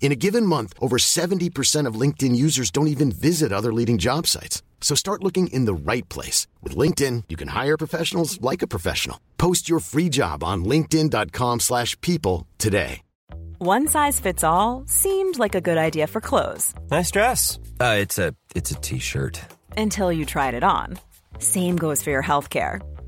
In a given month, over 70% of LinkedIn users don't even visit other leading job sites. So start looking in the right place. With LinkedIn, you can hire professionals like a professional. Post your free job on linkedin.com slash people today. One size fits all seemed like a good idea for clothes. Nice dress. Uh, it's a it's a t-shirt. Until you tried it on. Same goes for your healthcare.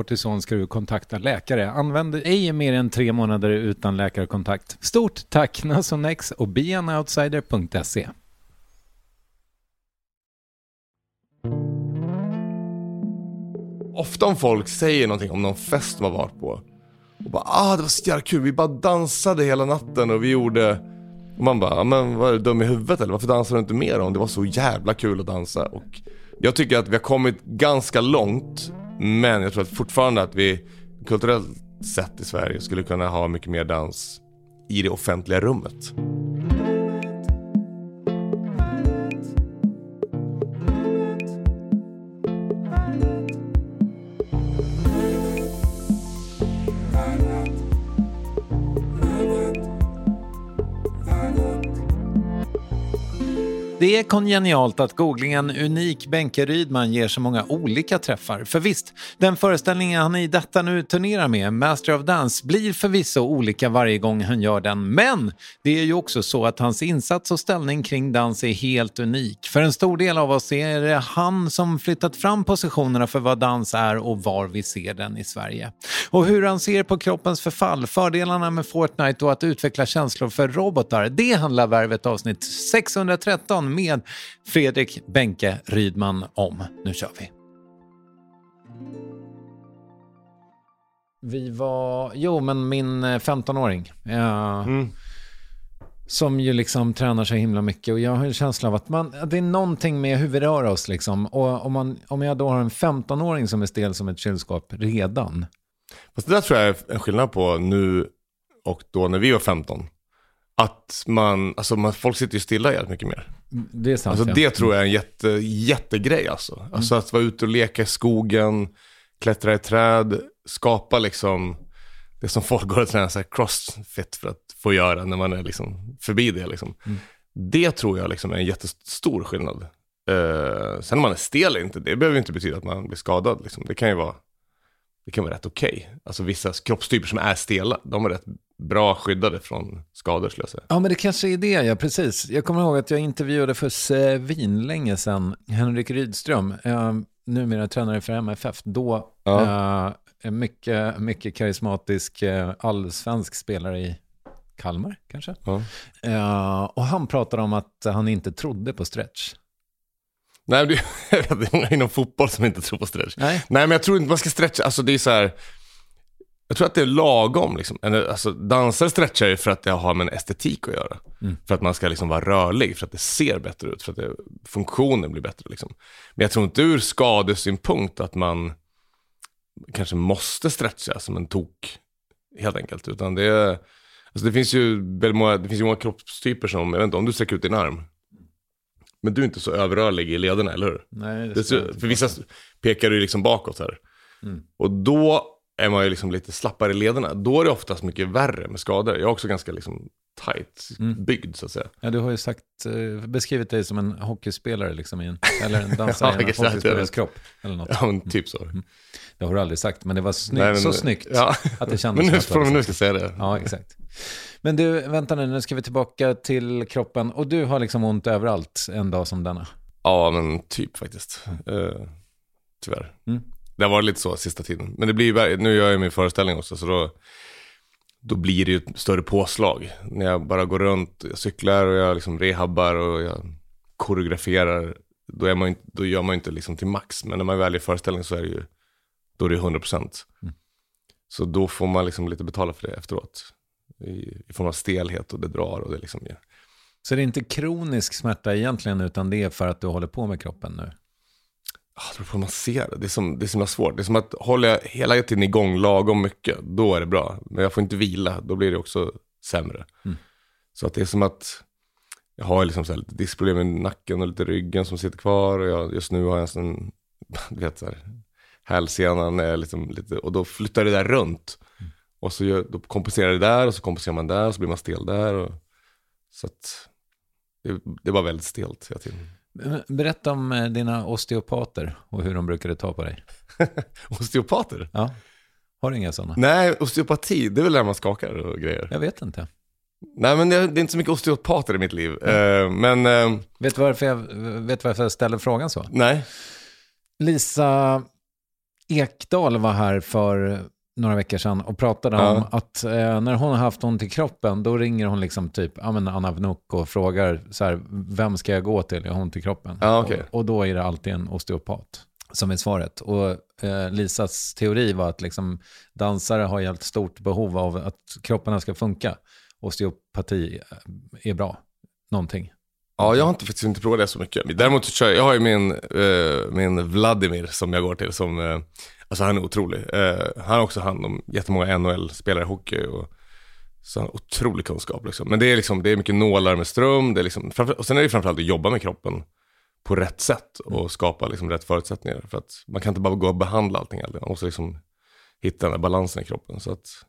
kortison ska du kontakta läkare. Använd ej mer än tre månader utan läkarkontakt. Stort tack Nasonex och beanoutsider.se. Ofta om folk säger någonting om någon fest de har varit på. Och bara ah det var så jävla kul, vi bara dansade hela natten och vi gjorde... Och man bara, men vad är du dum i huvudet eller varför dansar du inte mer om det var så jävla kul att dansa? Och jag tycker att vi har kommit ganska långt men jag tror att fortfarande att vi kulturellt sett i Sverige skulle kunna ha mycket mer dans i det offentliga rummet. Det är kongenialt att googlingen Unik Benke Rydman ger så många olika träffar. För visst, den föreställningen han i detta nu turnerar med, Master of Dance, blir förvisso olika varje gång han gör den. Men det är ju också så att hans insats och ställning kring dans är helt unik. För en stor del av oss är det han som flyttat fram positionerna för vad dans är och var vi ser den i Sverige. Och hur han ser på kroppens förfall, fördelarna med Fortnite och att utveckla känslor för robotar, det handlar Värvet avsnitt 613 med Fredrik Benke Rydman om. Nu kör vi. Vi var, jo men min 15-åring. Ja, mm. Som ju liksom tränar så himla mycket och jag har en känsla av att man, det är någonting med hur vi rör oss liksom. Och om, man, om jag då har en 15-åring som är stel som ett kylskåp redan. Fast det där tror jag är en skillnad på nu och då när vi var 15. Att man, alltså man, folk sitter ju stilla jävligt mycket mer. Det är sant. Alltså ja. det tror jag är en jätte, jättegrej alltså. Mm. Alltså att vara ute och leka i skogen, klättra i träd, skapa liksom det som folk går och tränar så här crossfit för att få göra när man är liksom förbi det liksom. Mm. Det tror jag liksom är en jättestor skillnad. Uh, sen om man är stel eller inte, det behöver inte betyda att man blir skadad liksom. Det kan ju vara, det kan vara rätt okej. Okay. Alltså vissa kroppstyper som är stela, de är rätt bra skyddade från skador skulle jag säga. Ja, men det kanske är det, ja, precis. Jag kommer ihåg att jag intervjuade för svinlänge sedan Henrik Rydström, eh, numera tränare för MFF. Då Ja. eh, mycket, mycket karismatisk eh, allsvensk spelare i Kalmar, kanske. Ja. Eh, och han pratade om att han inte trodde på stretch. Nej, det är många inom fotboll som inte tror på stretch. Nej. Nej, men jag tror inte man ska stretcha. Alltså det är så här. Jag tror att det är lagom liksom. Alltså, dansare stretchar ju för att det har med en estetik att göra. För att man ska liksom vara rörlig, för att det ser bättre ut, för att det, funktionen blir bättre. Liksom. Men jag tror inte ur skadesynpunkt att man kanske måste stretcha som en tok, helt enkelt. Utan det, alltså det finns ju många, det finns ju många kroppstyper som, jag vet inte, om du sträcker ut din arm, men du är inte så överrörlig i lederna, eller hur? Nej, Det, ser- för vissa pekar du liksom bakåt här. Och då är man ju liksom lite slappare i lederna. Då är det oftast mycket värre med skador. Jag är också ganska liksom tight byggd så att säga. Ja, du har ju sagt, eh, beskrivit dig som en hockeyspelare, liksom, en, eller en dansare Ja, i en hockeyspelares kropp. Eller något. Ja, men typ så. Det har du aldrig sagt, men det var sny- Nej, men- så snyggt Ja. att det kändes Men nu, från nu ska jag säga det. Ja, exakt. Men du, vänta nu, nu ska vi tillbaka till kroppen. Och du har liksom ont överallt en dag som denna. Ja, men typ faktiskt. Eh, tyvärr. Mm. Det har varit lite så sista tiden. Men det blir, nu gör jag min föreställning också, så då, då blir det ju ett större påslag. När jag bara går runt, jag cyklar och jag liksom rehabbar och jag koreograferar. Då, är man, inte- då gör man ju inte liksom till max. Men när man väl är i föreställning så är det ju, då är det 100%. Så då får man liksom lite betala för det efteråt. I, i form av stelhet och det drar och det liksom, ja. Så det är inte kronisk smärta egentligen, utan det är för att du håller på med kroppen nu. Jag tror på hur man ser det. Det är, som, det är så himla svårt. Det är som att håller jag hela tiden igång lagom mycket, då är det bra. Men jag får inte vila, då blir det också sämre. Så att det är som att jag har liksom så lite diskproblem i nacken och lite ryggen som sitter kvar. Och jag, just nu har jag en sån, du vet så här, hälsenan är liksom lite, och då flyttar det där runt. Och så gör, då kompenserar det där och så kompenserar man där och så blir man stel där. Och, så att det, det var väldigt stelt hela tiden. Berätta om eh, dina osteopater och hur de brukade ta på dig. Osteopater? Ja, har du inga sådana? Nej, osteopati, det är väl där man skakar och grejer. Jag vet inte. Nej, men det, är inte så mycket osteopater i mitt liv. Eh, men, eh, Vet du varför jag, vet varför jag ställer frågan så? nej. Lisa Ekdahl var här för några veckor sedan och pratade Ja. om att eh, när hon har haft ont i kroppen, då ringer hon liksom typ, ja men Anna Wnuk och frågar så här, vem ska jag gå till? Jag har ont i kroppen. Ja, okej. och, och då är det alltid en osteopat som är svaret. Och eh, Lisas teori var att liksom, dansare har helt stort behov av att kropparna ska funka. Osteopati är bra, någonting. Ja, jag har inte, faktiskt inte provat det så mycket. Däremot så kör jag, jag har ju min, eh, min Vladimir som jag går till som, eh, alltså han är otrolig. Eh, han har också hand om jättemånga NHL-spelare i hockey och så han har otrolig kunskap liksom. Men det är liksom, det är mycket nålar med ström, det är liksom, och sen är det framförallt att jobba med kroppen på rätt sätt och skapa liksom rätt förutsättningar. För att man kan inte bara gå och behandla allting, man måste liksom hitta den där balansen i kroppen. Så att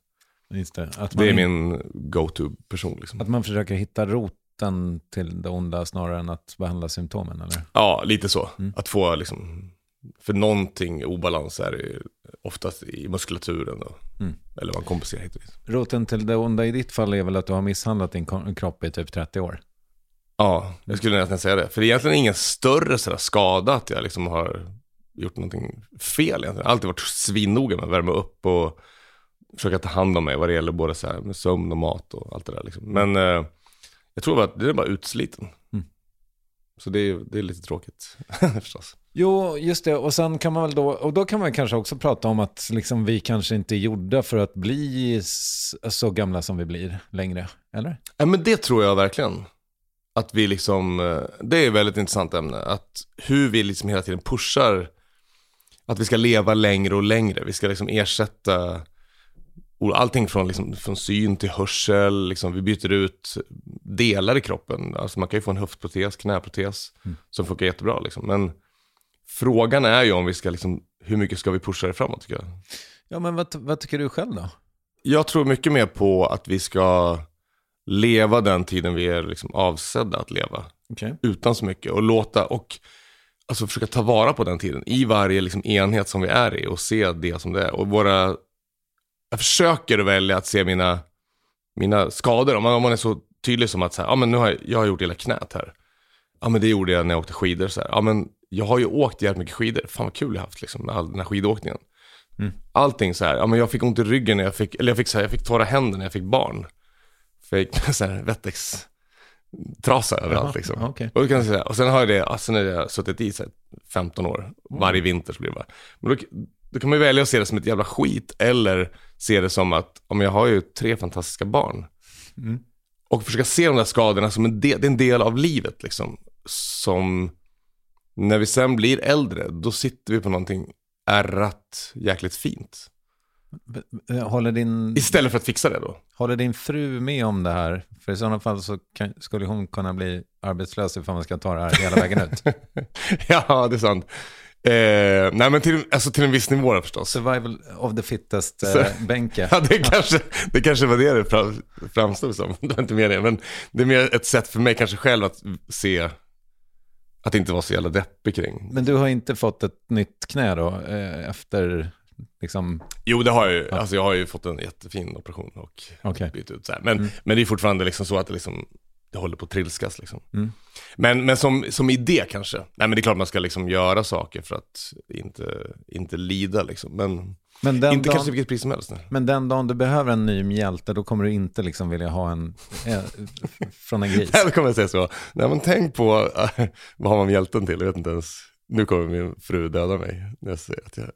det. Att man, det är min go-to-person liksom. att man försöker hitta roten till det onda snarare än att behandla symptomen, eller? Ja, lite så. Att få liksom, för någonting obalans är det oftast i muskulaturen då. Eller man kompenserar hit och dit. Roten till det onda i ditt fall är väl att du har misshandlat din kropp i typ 30 år? Ja, jag skulle nästan säga det. För det är egentligen ingen större sådär skada att jag liksom har gjort någonting fel egentligen. Jag har alltid varit svinnoga med att värma upp och försöka ta hand om mig vad det gäller både så här med sömn och mat och allt det där liksom. Men eh, jag tror att det är bara utsliten. Så det är, det är lite tråkigt förstås. Jo, just det. Och sen kan man väl då, och då kan man kanske också prata om att liksom vi kanske inte är gjorda för att bli så gamla som vi blir längre, eller? Ja, men det tror jag verkligen. Att vi liksom, eh, det är ett väldigt intressant ämne. Att hur vi liksom hela tiden pushar att vi ska leva längre och längre. Vi ska liksom ersätta allting från, liksom, från syn till hörsel. Liksom, vi byter ut delar i kroppen. Alltså man kan ju få en höftprotes, knäprotes som funkar jättebra. Liksom. Men frågan är ju om vi ska, liksom, hur mycket ska vi pusha det framåt tycker jag. Ja, men vad, vad tycker du själv då? Jag tror mycket mer på att vi ska leva den tiden vi är liksom avsedda att leva. Okej. Utan så mycket och låta och alltså försöka ta vara på den tiden i varje liksom enhet som vi är i och se det som det är. Och våra, jag försöker välja att se mina mina skador, om man, om man är så tydlig som att så här, ja men nu har jag, jag har gjort hela knät här. Ja men det gjorde jag när jag åkte skidor så här. Ja men jag har ju åkt jävligt mycket skidor, fan vad kul jag haft liksom med all den här skidåkningen. Mm. Allting så här, ja men jag fick ont i ryggen när jag fick, eller jag fick så här, jag fick torra händer när jag fick barn. Fick så här Wettex trasa överallt liksom. okej. Och, kan jag säga, och sen har jag det, alltså när jag har suttit i så här, 15 år, varje vinter så blir det bara. Men då, då kan man ju välja att se det som ett jävla skit eller se det som att, om jag har ju tre fantastiska barn. Mm. Och försöka se de där skadorna som en del, det är en del av livet liksom. Som, när vi sen blir äldre, då sitter vi på någonting ärrat jäkligt fint. Håller din, Istället för att fixa det då. håller din fru med om det här? För i sådana fall så kan, skulle hon kunna bli arbetslös ifall man ska ta det här hela vägen ut. ja, det är sant. Eh, nej men till, alltså till en viss nivå förstås. Survival of the fittest eh, bänke. Ja, det kanske, det kanske var det det fram, framstod som. Det var inte meningen. Men det är mer ett sätt för mig kanske själv att se att inte vara så jävla deppig kring. Men du har inte fått ett nytt knä då eh, efter liksom, Jo, det har jag ju. Alltså jag har ju fått en jättefin operation och okej. bytt ut så här. Men, men det är fortfarande liksom så att det liksom, det håller på att trilskas liksom. Mm. Men, men som, som idé kanske. Nej men det är klart man ska liksom göra saker för att inte, inte lida liksom. Men Men inte dagen, kanske vilket pris som helst. Nej. men den dagen du behöver en ny mjälte, då kommer du inte liksom vilja ha en eh, från en gris. Eller kommer jag säga så. Nej men tänk på, vad har man hjälten till? Jag vet inte ens. Nu kommer min fru döda mig när jag säger att jag...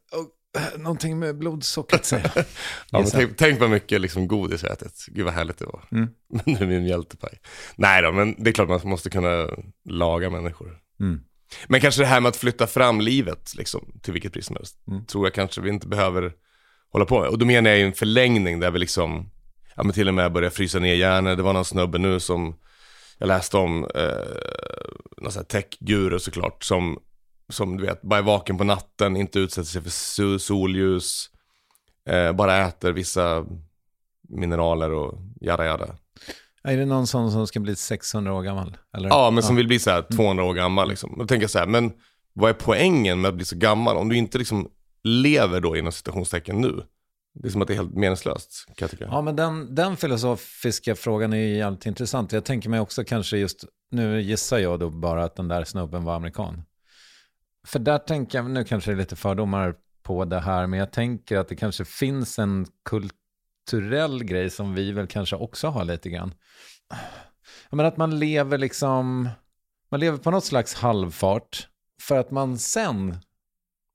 Eh, Någonting med blodsockret säger jag. Ja, men tänk, tänk vad mycket liksom godis jag ätit. Gud vad härligt det var. Mm. Men nu är min hjältepaj. Nej då, men det är klart man måste kunna laga människor. Mm. Men kanske det här med att flytta fram livet, liksom, till vilket pris som helst, Mm. tror jag kanske vi inte behöver hålla på med. Och då menar jag ju en förlängning där vi liksom, ja men till och med börjar frysa ner hjärnor. Det var någon snubbe nu som jag läste om, eh, någon sån här tech-guru såklart, som, som du vet, bara är vaken på natten, inte utsätter sig för so- solljus, eh, bara äter vissa mineraler och jada jada. Är det någon sån som ska bli 600 år gammal? Eller? Ja, men som vill bli så här 200 år gammal liksom. Då tänker jag så här, men vad är poängen med att bli så gammal? Om du inte liksom lever då inom citationstecken nu. Det är som att det är helt meningslöst, kan jag tycka. Ja, men den, den filosofiska frågan är ju jävligt intressant. Jag tänker mig också kanske just, nu gissar jag då bara att den där snubben var amerikan. För där tänker jag, nu kanske det är lite fördomar på det här, men jag tänker att det kanske finns en kulturell grej som vi väl kanske också har lite grann. Jag menar att man lever liksom, man lever på något slags halvfart för att man sen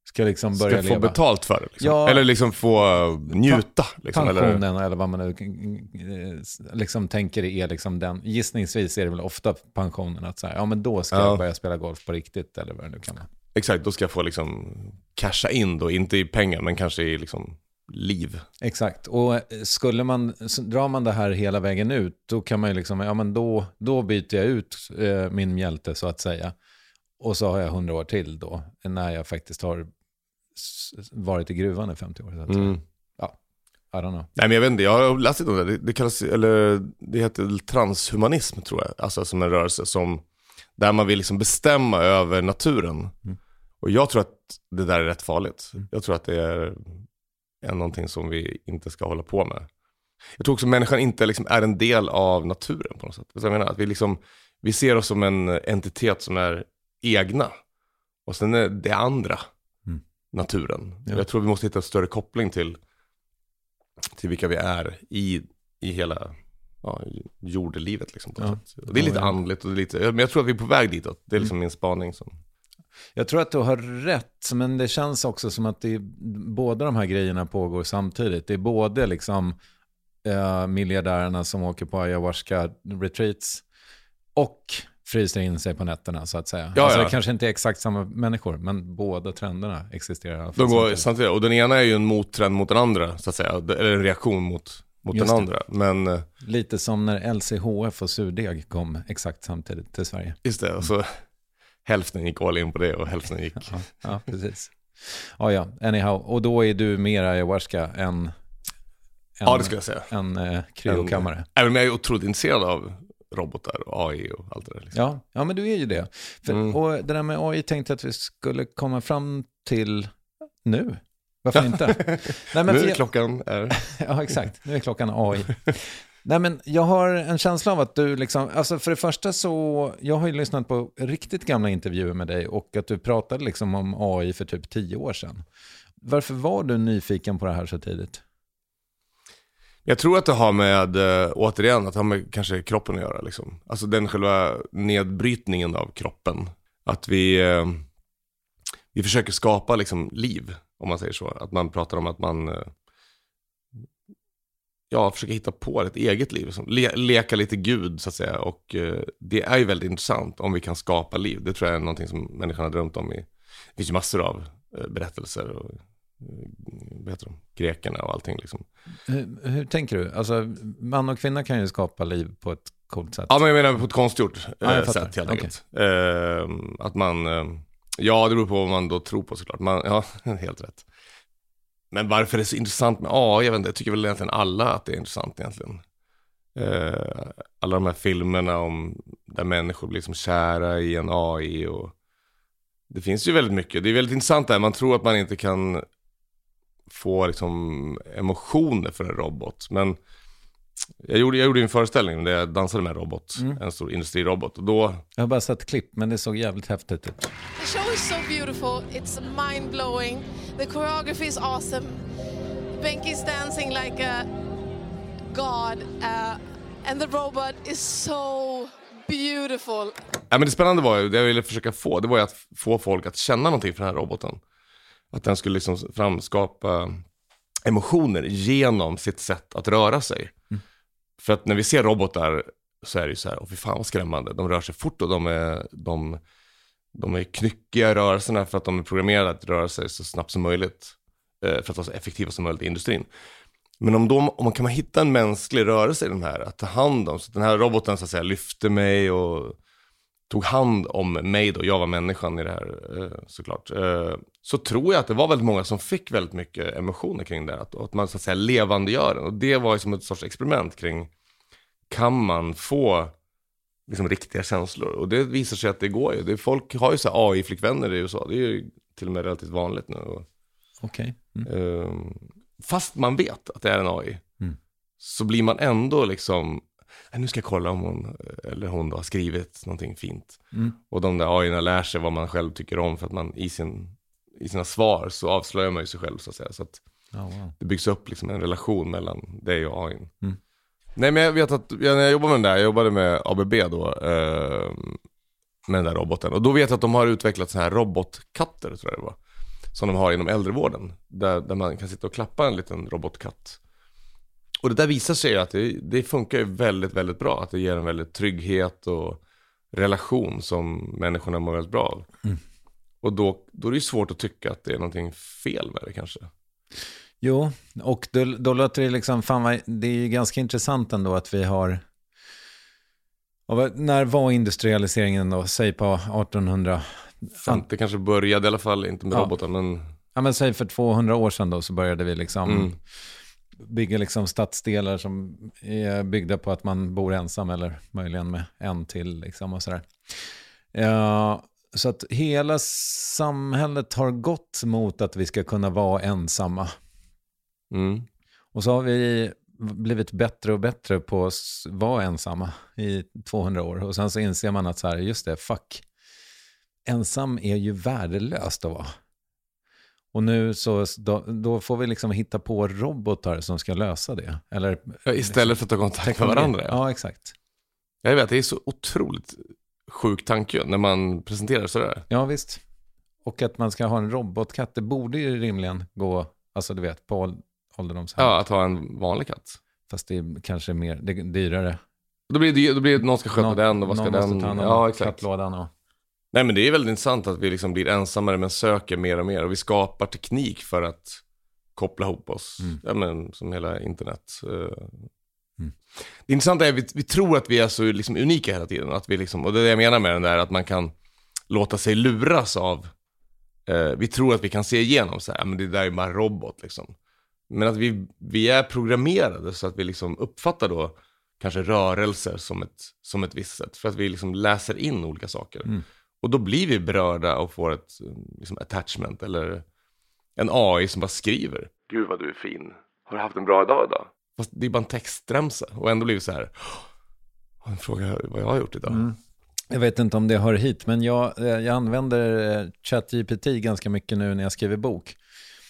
ska liksom börja Ska få leva. betalt för det liksom. Ja. Eller liksom få njuta. Liksom, eller? pensionen eller vad man nu eh, liksom tänker är liksom den. Gissningsvis är det väl ofta pensionen att säga, ja men då ska Ja. jag börja spela golf på riktigt eller vad det nu kan vara. Exakt, då ska jag få liksom casha in då, inte i pengar men kanske i liksom liv. Exakt, och eh, skulle man, drar man det här hela vägen ut, då kan man ju liksom, ja men då, då byter jag ut eh, min mjälte så att säga. Och så har jag hundra år till då, när jag faktiskt har varit i gruvan i 50 år. Så att. Mm. I don't know. Nej men jag vet inte, jag har läst lite om det. det. Det kallas, eller det heter transhumanism tror jag. Alltså som en rörelse som, där man vill liksom bestämma över naturen. Mm. Och jag tror att det där är rätt farligt. Mm. Jag tror att det är, är någonting som vi inte ska hålla på med. Jag tror också att människan inte liksom är en del av naturen på något sätt. Jag menar att vi, liksom, vi ser oss som en entitet som är egna. Och sen är det andra, Mm. naturen. Ja. Jag tror vi måste hitta en större koppling till, till vilka vi är i, i hela ja, jordelivet. Liksom, på Ja. sätt. Och det är lite andligt och det är lite, men jag tror att vi är på väg ditåt. Det är liksom min spaning. Som, Jag tror att du har rätt, men det känns också som att det är, båda de här grejerna pågår samtidigt. Det är både liksom eh, miljardärerna som åker på ayahuasca-retreats och fryser in sig på nätterna så att säga. Ja, alltså, ja. Det kanske inte är exakt samma människor, men båda trenderna existerar. de går samtidigt. samtidigt. Och den ena är ju en mottrend mot den andra, så att säga. Eller en reaktion mot, mot Just den det. andra. Men eh, Lite som när LCHF och surdeg kom exakt samtidigt till Sverige. just det, och så hälften gick all in på det och hälften gick... Ja, ja precis. Ja, ja, anyhow. Och då är du mer ayahuasca än, än, Ja, det skulle jag säga. än eh, kryokammare. Även om jag är otroligt intresserad av robotar och AI och allt det där. Liksom. Ja, ja, men du är ju det. För, Mm. Och det där med AI tänkte jag att vi skulle komma fram till nu. Varför inte? Nej, men nu är jag- klockan är... Ja, exakt. Nu är klockan AI. Nej, men jag har en känsla av att du liksom, alltså för det första så, jag har ju lyssnat på riktigt gamla intervjuer med dig och att du pratade liksom om AI för typ tio år sedan. Varför var du nyfiken på det här så tidigt? Jag tror att det har med, äh, återigen, att det har med kanske kroppen att göra. Liksom. Alltså den själva nedbrytningen av kroppen. Att vi, äh, vi försöker skapa liksom liv, om man säger så. Att man pratar om att man äh, ja, försöka hitta på ett eget liv. Le leka lite gud så att säga. Och eh, det är ju väldigt intressant om vi kan skapa liv. Det tror jag är någonting som människan har drömt om. I, det finns ju massor av eh, berättelser. Och, eh, vad heter de? Grekerna och allting liksom. Hur, hur, tänker du? Alltså, man och kvinna kan ju skapa liv på ett coolt sätt. Ja, men jag menar på ett konstgjort ja, sätt helt enkelt. Okay. Eh, att man, eh, ja det beror på vad man då tror på såklart. Man, ja, helt rätt. Men varför det är så intressant med AI, jag vet inte, jag tycker väl egentligen alla att det är intressant egentligen. Eh, alla de här filmerna om där människor blir liksom kära i en AI och det finns ju väldigt mycket. Det är väldigt intressant där, man tror att man inte kan få liksom emotioner för en robot. Men jag gjorde, jag gjorde en föreställning där jag dansade med en robot, mm. en stor industrirobot. Och då... Jag har bara sett klipp, men det såg jävligt häftigt ut. The show is so beautiful, it's mind-blowing, the choreography is awesome. Benki's dancing like a god, uh, and the robot is so beautiful. Ja, men det spännande var ju, det jag ville försöka få, det var ju att få folk att känna någonting för den här roboten. Att den skulle liksom framskapa emotioner genom sitt sätt att röra sig. För att när vi ser robotar så är det ju så här, åh fy fan vad skrämmande. De rör sig fort och de är, de, de är knyckiga i rörelserna för att de är programmerade att röra sig så snabbt som möjligt. Eh, för att vara så effektiva som möjligt i industrin. Men om, de, om man kan man hitta en mänsklig rörelse i den här, att ta hand om, så att den här roboten så att säga lyfte mig och tog hand om mig då, jag var människan i det här eh, såklart. Eh, så tror jag att det var väldigt många som fick väldigt mycket emotioner kring det. Att, att man så att säga levandegör den. Och det var ju som ett sorts experiment kring, kan man få liksom riktiga känslor? Och det visar sig att det går ju. Det, folk har ju så AI-flickvänner i USA, det är ju till och med relativt vanligt nu. Okej. Okay. Mm. Eh, fast man vet att det är en AI, mm. så blir man ändå liksom nu ska jag kolla om hon eller hon då har skrivit någonting fint. Mm. Och de där AI lär sig vad man själv tycker om för att man i, sin, i sina svar så avslöjar man ju sig själv så att säga. Så att oh, wow. det byggs upp liksom en relation mellan dig och AI. Mm. Nej men jag vet att när jag jobbade med den där, jag jobbade med ABB då, eh, med den där roboten. Och då vet jag att de har utvecklat så här robotkatter tror jag det var. Som de har inom äldrevården. Där, där man kan sitta och klappa en liten robotkatt. Och det där visar sig att det, det funkar ju väldigt, väldigt bra. Att det ger en väldigt trygghet och relation som människorna mår väldigt bra av. Mm. Och då, då är det ju svårt att tycka att det är någonting fel med det kanske. Jo, och då, då låter det liksom, fan det är ju ganska intressant ändå att vi har, när var industrialiseringen då? Säg på 1800? 50 kanske började i alla fall, inte med ja. robotar men... Ja men säg för 200 år sedan då så började vi liksom mm bygger liksom stadsdelar som är byggda på att man bor ensam eller möjligen med en till. Liksom och sådär. Ja, så att hela samhället har gått mot att vi ska kunna vara ensamma. Mm. Och så har vi blivit bättre och bättre på att vara ensamma i 200 år. Och sen så inser man att så här, just det, fuck. Ensam är ju värdelöst att vara. Och nu så, då, då, får vi liksom hitta på robotar som ska lösa det. Eller, ja, istället för att ta kontakt med varandra. Ja. ja, exakt. Jag vet, det är så otroligt sjuk tanke när man presenterar sådär. Ja, visst. Och att man ska ha en robotkatt, det borde ju rimligen gå, alltså du vet, på ålderdomshem. Ja, att ha en vanlig katt. Fast det är kanske mer, det är dyrare. Då blir det, då blir det någon ska sköta någon, den och vad ska den... Någon måste ta hand om ja, exakt. kattlådan och... Nej men det är väldigt intressant att vi liksom blir ensammare men söker mer och mer och vi skapar teknik för att koppla ihop oss. Mm. Ja, men, som hela internet. Eh. Mm. Det intressanta är att vi, vi, tror att vi är så liksom unika hela tiden. Att vi liksom, och det är det jag menar med den där att man kan låta sig luras av. Eh, vi tror att vi kan se igenom så här, men det där är bara robot liksom. Men att vi, vi är programmerade så att vi liksom uppfattar då kanske rörelser som ett, som ett visst sätt. För att vi liksom läser in olika saker. Mm. Och då blir vi berörda och får ett liksom, attachment eller en AI som bara skriver. Gud vad du är fin. Har du haft en bra dag idag? Fast det är bara en textremsa och ändå blir det så här, "Åh, en fråga vad jag har gjort idag. Jag vet inte om det hör hit, men jag, eh, jag använder eh, ChatGPT ganska mycket nu när jag skriver bok.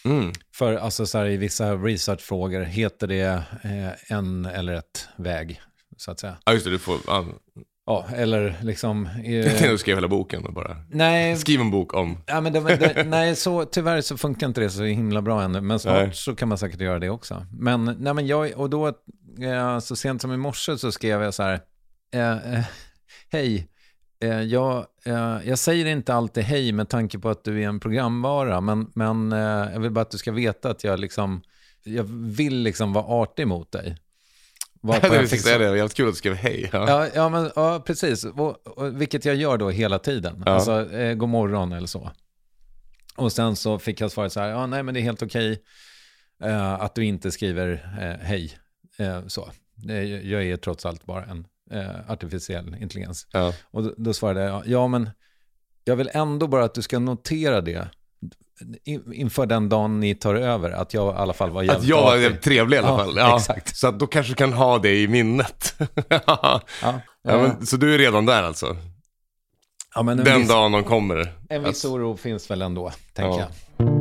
Mm. För alltså så här, i vissa researchfrågor heter det eh, en eller ett väg, så att säga. Ja just det, du får, ja, Ja, eller liksom... jag Eh, tänkte du skrev hela boken och bara, nej, skriv en bok om, ja, men det, det, nej så, tyvärr så funkar inte det så himla bra ännu, men snart Nej. så kan man säkert göra det också. Men, nej, men jag, och då, eh, så sent som i morse så skrev jag så här, eh, eh, hej, jag, eh, jag säger inte alltid hej med tanke på att du är en programvara, men, men eh, jag vill bara att du ska veta att jag liksom, jag vill liksom vara artig mot dig. Varpå jag fick säga det, jävligt kul att du skrev hej. Ja. Ja, ja, men, ja precis. Och, och, vilket jag gör då hela tiden. Ja. Alltså, eh, god morgon eller så. Och sen så fick jag svaret så här, ja, nej, men det är helt okej eh, att du inte skriver eh, hej. Eh, så. Eh, jag är trots allt bara en eh, artificiell intelligens. Ja. Och då, då svarade jag, ja, men jag vill ändå bara att du ska notera det in- inför den dagen ni tar över, att jag i alla fall var jävligt Att jag var jävligt trevlig i alla Ja, fall. Ja, exakt. Så att då kanske du kan ha det i minnet. ja, Ja, men, så du är redan där alltså? ja, Den viss, dagen de kommer? en viss oro finns väl ändå, tänker Ja. jag.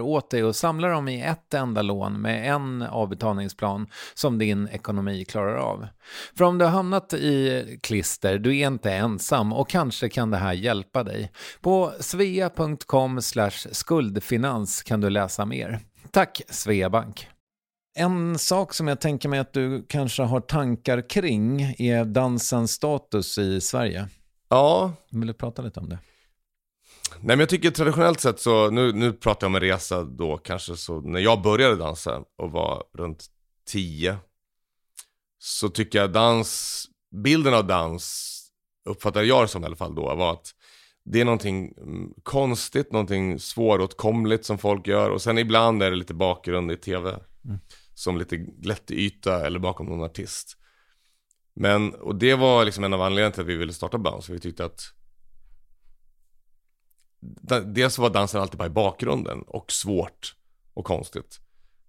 åt dig och samlar dem i ett enda lån med en avbetalningsplan som din ekonomi klarar av. För om du har hamnat i klister, du är inte ensam och kanske kan det här hjälpa dig. På svea.com skuldfinans kan du läsa mer. Tack Sveabank! En sak som jag tänker mig att du kanske har tankar kring är dansens status i Sverige. Ja, Vill du prata lite om det? Nej men jag tycker traditionellt sett så, nu, nu pratar jag om en resa då kanske så, när jag började dansa och var runt 10. Så tycker jag dans, bilden av dans, uppfattar jag det som i alla fall då, var att det är någonting mm, konstigt, någonting svåråtkomligt som folk gör och sen ibland är det lite bakgrund i tv. Som lite glättyta eller bakom någon artist. Men, och det var liksom en av anledningarna till att vi ville starta så vi tyckte att Dels var dansen alltid bara i bakgrunden och svårt och konstigt.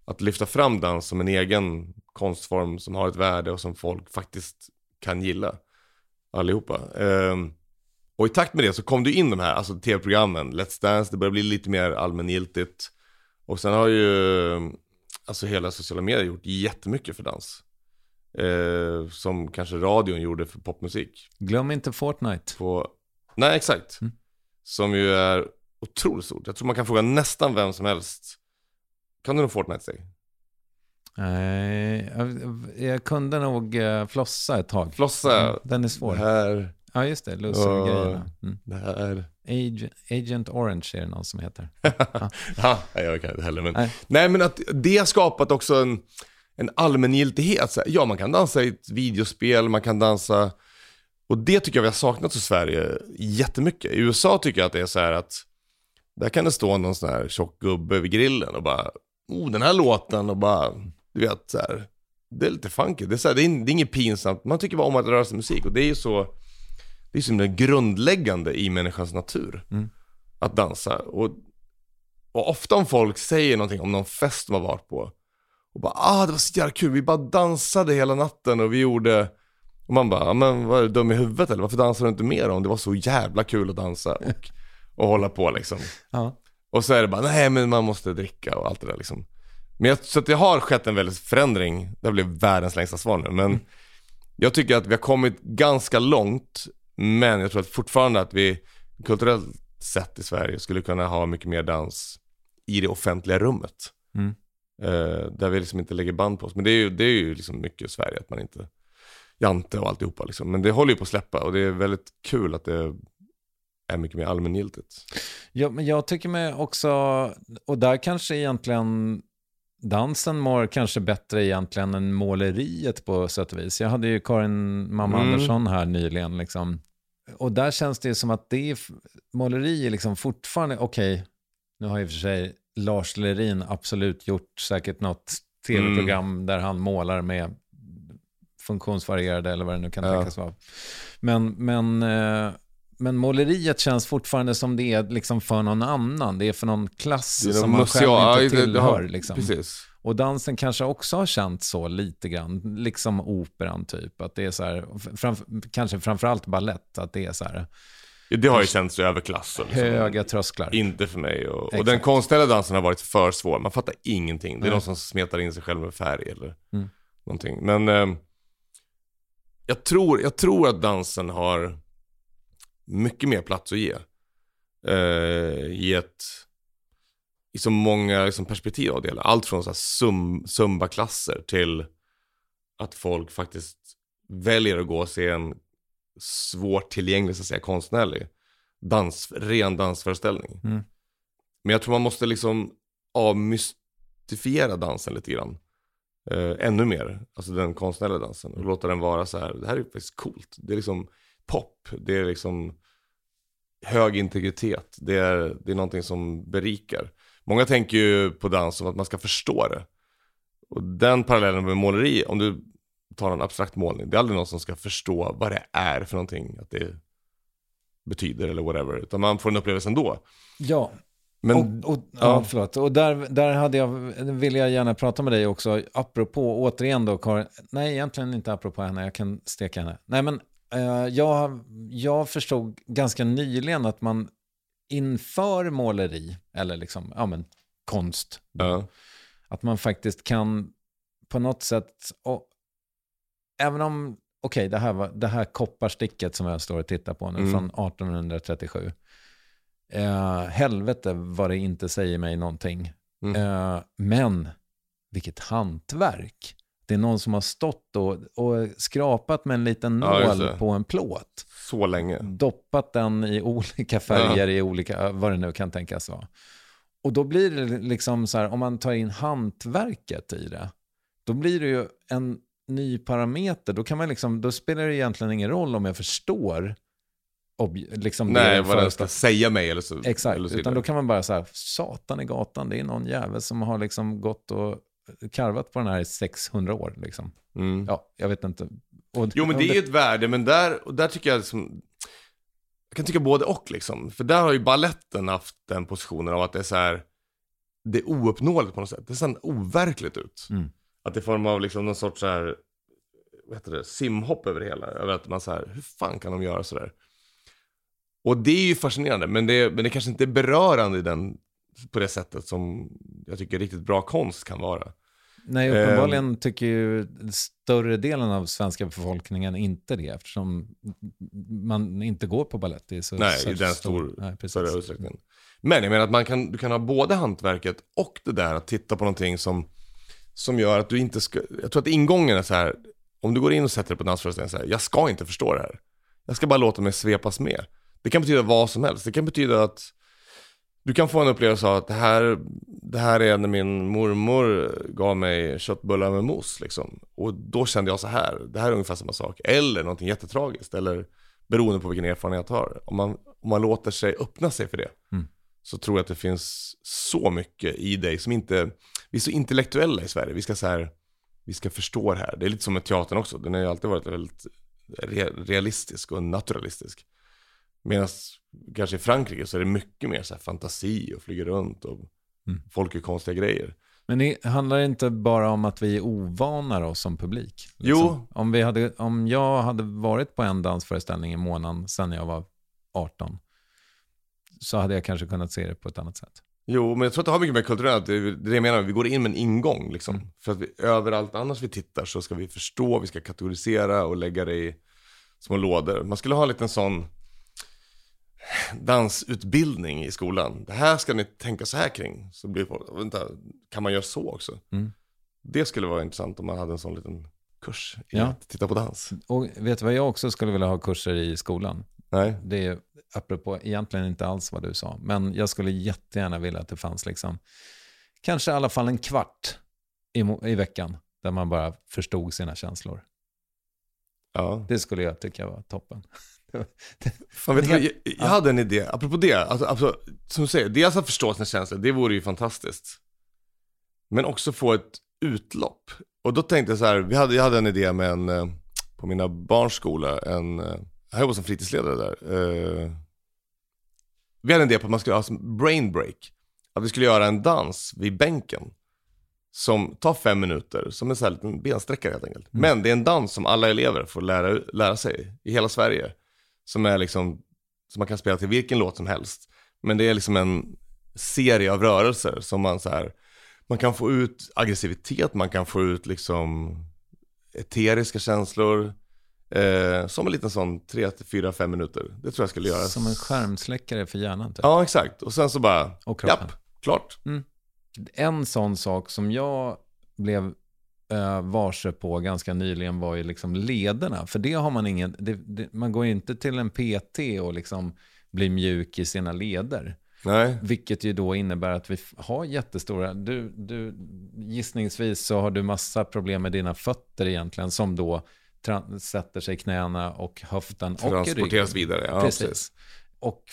Att lyfta fram dans som en egen konstform som har ett värde och som folk faktiskt kan gilla. Allihopa. Ehm, Och i takt med det så kom det in de här, alltså tv-programmen, Let's Dance, det börjar bli lite mer allmängiltigt. Och sen har ju, alltså hela sociala medier gjort jättemycket för dans. Eh, som kanske radion gjorde för popmusik. Glöm inte Fortnite. På, nej, exakt. Mm. Som ju är otroligt stort. Jag tror man kan fråga nästan vem som helst. Kan du nog Fortnite säga? Nej, jag, jag kunde nog eh, flossa ett tag. Flossa. Mm, den är svår. Här. Ja, just det. Loser-grejerna. Mm. Det här. Agent, Agent Orange är det någon som heter. ja, nej, jag kan inte heller. Men, Nej. nej. men att det har skapat också en, en allmängiltighet. Ja, man kan dansa i ett videospel, man kan dansa. Och det tycker jag vi har saknat i Sverige jättemycket. I USA tycker jag att det är så här att där kan det stå någon sån här tjock gubbe vid grillen och bara, oh den här låten och bara, du vet så här. Det är lite funky, det är, så här, det, är, det är inget pinsamt, man tycker bara om att röra sig musik och det är ju så, det är så himla grundläggande i människans natur. Mm. Att dansa. Och, och ofta om folk säger någonting om någon fest de har varit på och bara, ah det var så jävla kul, vi bara dansade hela natten och vi gjorde och man bara, "Ja, men vad är du dum i huvudet eller varför dansar du inte mer om det var så jävla kul att dansa och, och hålla på liksom. Ja. Och så är det bara, nej men man måste dricka och allt det där liksom. Men jag, så att det har skett en väldigt förändring, det blev världens längsta svar nu, men jag tycker att vi har kommit ganska långt, men jag tror att fortfarande att vi kulturellt sett i Sverige skulle kunna ha mycket mer dans i det offentliga rummet. Mm. Eh, där vi liksom inte lägger band på oss. Men det är ju, det är ju liksom mycket Sverige, att man inte, jante och alltihopa liksom. Men det håller ju på att släppa och det är väldigt kul att det är mycket mer allmängiltigt. Ja, men jag tycker mig också, och där kanske egentligen dansen mår kanske bättre egentligen än måleriet på sätt och vis. Jag hade ju Karin Mamma Mm. Andersson här nyligen liksom. Och där känns det ju som att det är, måleri är liksom fortfarande, okej, nu har i och för sig Lars Lerin absolut gjort säkert något tv-program där han målar med funktionsvarierade eller vad det nu kan Ja. tänkas vara. Men, men, eh, men måleriet känns fortfarande som det är liksom för någon annan. Det är för någon klass som man själv museal- inte tillhör. liksom. Precis. Och dansen kanske också har känt så lite grann, liksom operan typ. Att det är så här, framf kanske framförallt ballett, att det är så här Det har ju känts överklass. Liksom. höga trösklar. Inte för mig. Och, och den konstnärliga dansen har varit för svår. Man fattar ingenting. Det är Nej. någon som smetar in sig själv med färg eller Mm. någonting. Men eh, jag, tror, jag tror att dansen har mycket mer plats att ge. Eh, i ett i så många liksom, perspektiv av det. Allt från så här sum, zumba-klasser till att folk faktiskt väljer att gå och se en svårt tillgänglig, så att säga, konstnärlig dans, ren dansföreställning. Mm. Men jag tror man måste liksom avmystifiera dansen lite grann. Eh, ännu mer, alltså den konstnärliga dansen. Och låta den vara så här, det här är faktiskt coolt. Det är liksom pop, det är liksom hög integritet. Det är, det är någonting som berikar. Många tänker ju på dans som att man ska förstå det. Och den parallellen med måleri, om du tar en abstrakt målning, det är aldrig någon som ska förstå vad det är för någonting, att det betyder eller whatever. Utan man får en upplevelse ändå. Ja, men, och, och, ja. förlåt. Och där, där hade jag, vill jag gärna prata med dig också, apropå, återigen då, Karin, nej egentligen inte apropå henne, jag kan steka henne. Nej men, eh, jag, jag förstod ganska nyligen att man inför måleri, eller liksom, ja men, konst, ja. att man faktiskt kan på något sätt, och, även om, okej, det, här var- det här kopparsticket som jag står och tittar på nu Mm. från 1837. Eh, helvete vad det inte säger mig någonting. Mm. Eh, men vilket hantverk. Det är någon som har stått och, och skrapat med en liten Ja, nål det. på en plåt. Så länge. Doppat den i olika färger i olika, vad det nu kan tänkas vara. Och då blir det liksom så här, om man tar in hantverket i det, då blir det ju en ny parameter. Då, kan man liksom, då spelar det egentligen ingen roll om jag förstår liksom Nej, vad den ska säga mig eller så. Exakt, eller så utan då kan man bara säga, satan i gatan, det är någon jävel som har liksom gått och karvat på den här i 600 år. Liksom. Mm. Ja, jag vet inte. Och, Jo men det är ju ett värde, men där, och där tycker jag liksom, jag kan tycka både och liksom. För där har ju balletten haft den positionen av att det är så här, det är ouppnåeligt på något sätt. Det ser overkligt ut. Mm. Att det är form av liksom någon sorts så här, vad heter det, simhopp över det hela. Över att man så här, hur fan kan de göra så där? Och det är ju fascinerande, men det, men det kanske inte är berörande i den, på det sättet som jag tycker riktigt bra konst kan vara. Nej, uppenbarligen tycker ju större delen av svenska befolkningen inte det eftersom man inte går på balett i så Nej, i den stor, Nej, större utsträckning. Men jag menar att man kan, du kan ha både hantverket och det där att titta på någonting som, som gör att du inte ska, jag tror att ingången är så här, om du går in och sätter dig på dansföreställningen så här, jag ska inte förstå det här. Jag ska bara låta mig svepas med. Det kan betyda vad som helst. Det kan betyda att du kan få en upplevelse av att det här, det här är när min mormor gav mig köttbullar med mos liksom. Och då kände jag så här, det här är ungefär samma sak. Eller någonting jättetragiskt, eller beroende på vilken erfarenhet jag har. Om man, om man låter sig öppna sig för det, Mm. så tror jag att det finns så mycket i dig som inte, vi är så intellektuella i Sverige. Vi ska så här, vi ska förstå det här. Det är lite som med teatern också, den har ju alltid varit väldigt re- realistisk och naturalistisk. Medan kanske i Frankrike så är det mycket mer så fantasi och flyger runt och Mm. folk gör konstiga grejer. Men det handlar inte bara om att vi är ovana då som publik? liksom? Jo. Om, vi hade, om jag hade varit på en dansföreställning i månaden sedan jag var 18 så hade jag kanske kunnat se det på ett annat sätt. Jo, men jag tror att det har mycket med kulturellt, det är det jag menar, vi går in med en ingång liksom. Mm. För att vi, överallt annars vi tittar så ska vi förstå, vi ska kategorisera och lägga det i små lådor. Man skulle ha en liten sån dansutbildning i skolan. Det här ska ni tänka så här kring. Så blir folk, vänta, kan man göra så också? Mm. Det skulle vara intressant om man hade en sån liten kurs i Ja. att titta på dans. Och vet du vad jag också skulle vilja ha kurser i skolan? Nej. Det är apropå egentligen inte alls vad du sa, men jag skulle jättegärna vilja att det fanns liksom kanske i alla fall en kvart i, i veckan där man bara förstod sina känslor. Ja. Det skulle jag tycka var toppen. Fan, vet du, jag, jag Ja. hade en idé, apropå det, alltså, alltså, som du säger, dels att förstå sina känslor, det vore ju fantastiskt. Men också få ett utlopp. Och då tänkte jag så här, vi hade, jag hade en idé med en, eh, på mina barns skola, en, jag jobbade som fritidsledare där. eh, Vi hade en idé på att man skulle ha som brain break. Att vi skulle göra en dans vid bänken. Som tar fem minuter, som en sån här liten bensträckare helt enkelt. Men det är en dans som alla elever får lära, lära sig i hela Sverige. Som är liksom, som man kan spela till vilken låt som helst. Men det är liksom en serie av rörelser som man så här, man kan få ut aggressivitet, man kan få ut liksom eteriska känslor. Eh, som en liten sån 3 till 4, 5 minuter. Det tror jag skulle göra. Som en skärmsläckare för hjärnan. Typ. Ja, exakt. Och sen så bara, Och kroppen. japp, klart. En sån sak som jag blev eh, varse på ganska nyligen var ju liksom lederna. För det har man ingen, det, det, man går ju inte till en PT och liksom blir mjuk i sina leder. Nej. Vilket ju då innebär att vi har jättestora, du, du, gissningsvis så har du massa problem med dina fötter egentligen som då sätter sig knäna och höften och ryggen. Transporteras vidare. Ja, precis. precis. Och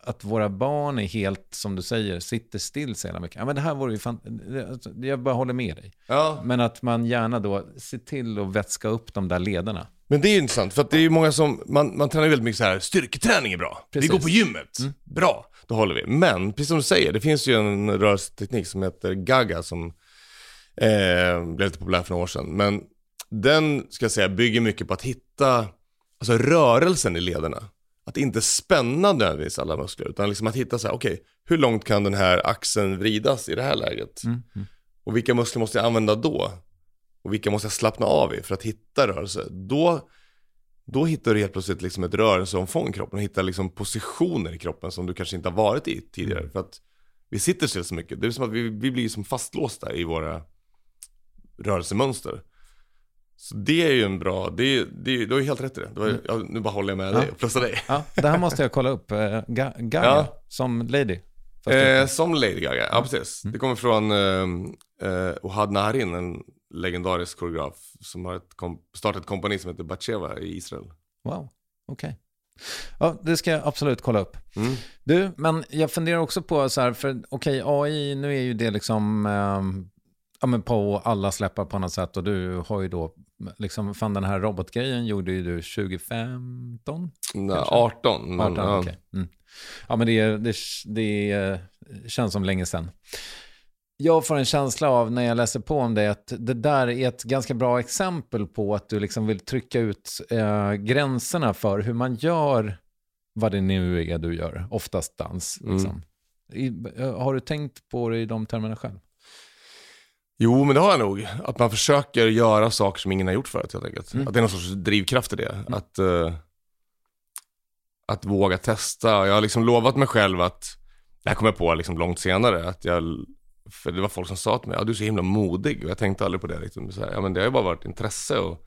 att våra barn är helt, som du säger, sitter still så jävla mycket. Ja, men det här vore ju fan, alltså, jag bara håller med dig. Ja. Men att man gärna då ser till att vätska upp de där lederna. Men det är ju intressant, för att det är ju många som, man, man tränar väldigt mycket så här, styrketräning är bra. Precis. Vi går på gymmet. Bra, då håller vi. Men, precis som du säger, det finns ju en rörelseteknik som heter Gaga som eh, blev lite populär för några år sedan. Men den, ska jag säga, bygger mycket på att hitta, alltså rörelsen i lederna. Att inte spänna nödvändigtvis alla muskler, utan liksom att hitta så här, okej, hur långt kan den här axeln vridas i det här läget? Och vilka muskler måste jag använda då? Och vilka måste jag slappna av i för att hitta rörelse? Då, då hittar du helt plötsligt liksom ett rörelseomfång i kroppen och hittar liksom positioner i kroppen som du kanske inte har varit i tidigare. För att vi sitter still så mycket. Det är som att vi, vi blir som fastlåsta i våra rörelsemönster. Så det är ju en bra, det är, det är, du har ju helt rätt i det. det var, jag, nu bara håller jag med dig och plussar dig. Ja, det här måste jag kolla upp. Eh, Ga- Gaga, Ja. som lady. Eh, som Lady Gaga, ja precis. Det kommer från eh, eh, Ohad Naharin, en legendarisk koreograf som har ett startat ett kompani som heter Batsheva i Israel. Wow, okej. Ja, det ska jag absolut kolla upp. Mm. Du, men jag funderar också på så här, för okej, AI, nu är ju det liksom ehm, ja, men på alla släppar på något sätt och du har ju då, liksom, fan den här robotgrejen gjorde ju du 2015? Nej, Kanske? 18, men 18, ja. okej. Mm. Ja, men det, det, det eh, känns som länge sedan. Jag får en känsla av när jag läser på om det att det där är ett ganska bra exempel på att du liksom vill trycka ut eh, gränserna för hur man gör vad det nu är du gör, oftast dans. Mm. Liksom. I, har du tänkt på det i de termerna själv? Jo, men det har jag nog. Att man försöker göra saker som ingen har gjort förut helt enkelt. Mm. Att det är någon sorts drivkraft i det. Att, eh, att våga testa. Jag har liksom lovat mig själv att, det här kom jag på liksom långt senare, att jag, för det var folk som sa till mig, ja, du är så himla modig. Och jag tänkte aldrig på det. Liksom. Så här, ja, men det har ju bara varit intresse och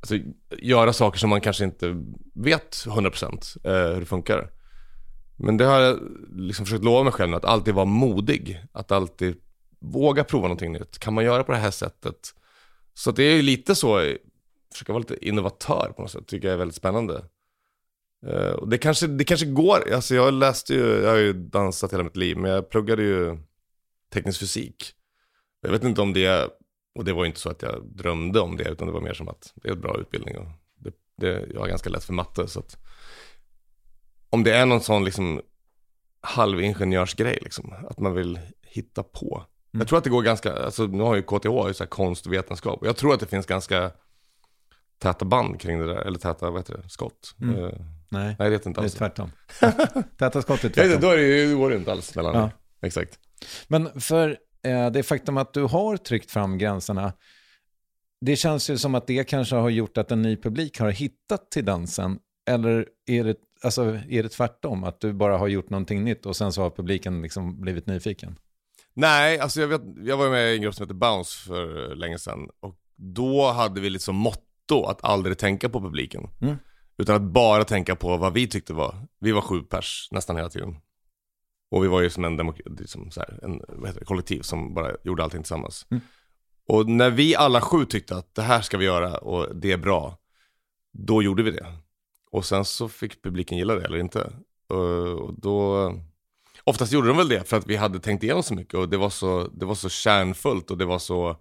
alltså, göra saker som man kanske inte vet 100% eh, hur det funkar. Men det har jag liksom försökt lova mig själv, att alltid vara modig. Att alltid våga prova någonting nytt. Kan man göra på det här sättet? Så det är ju lite så, försöka vara lite innovatör på något sätt, tycker jag är väldigt spännande. Eh, och det kanske, det kanske går, alltså jag läste ju, jag har ju dansat hela mitt liv, men jag pluggade ju teknisk fysik. Jag vet inte om det, och det var ju inte så att jag drömde om det, utan det var mer som att det är en bra utbildning och det, det, jag har ganska lätt för matte, så att om det är någon sån liksom halvingenjörsgrej liksom, att man vill hitta på. Jag tror att det går ganska, alltså nu har ju KTH har ju så här konst och vetenskap, och jag tror att det finns ganska täta band kring det där, eller täta, vad heter det, skott. Mm. Eh, Nej, nej, jag vet inte det är alls. tvärtom. Täta skott är tvärtom. då, är det, då går det inte alls mellan Ja. Exakt. Men för eh, det faktum att du har tryckt fram gränserna, det känns ju som att det kanske har gjort att en ny publik har hittat till dansen. Eller är det, alltså, är det tvärtom, att du bara har gjort någonting nytt och sen så har publiken liksom blivit nyfiken? Nej, alltså jag, vet, jag var med i en grupp som heter Bounce för länge sedan. Och då hade vi liksom motto att aldrig tänka på publiken. Mm. Utan att bara tänka på vad vi tyckte var. Vi var sju pers nästan hela tiden. Och vi var ju som en, demok- liksom så här, en vad heter det, kollektiv som bara gjorde allting tillsammans. Mm. Och när vi alla sju tyckte att det här ska vi göra och det är bra, då gjorde vi det. Och sen så fick publiken gilla det eller inte. Och då, oftast gjorde de väl det för att vi hade tänkt igenom så mycket och det var så, det var så kärnfullt och det var så,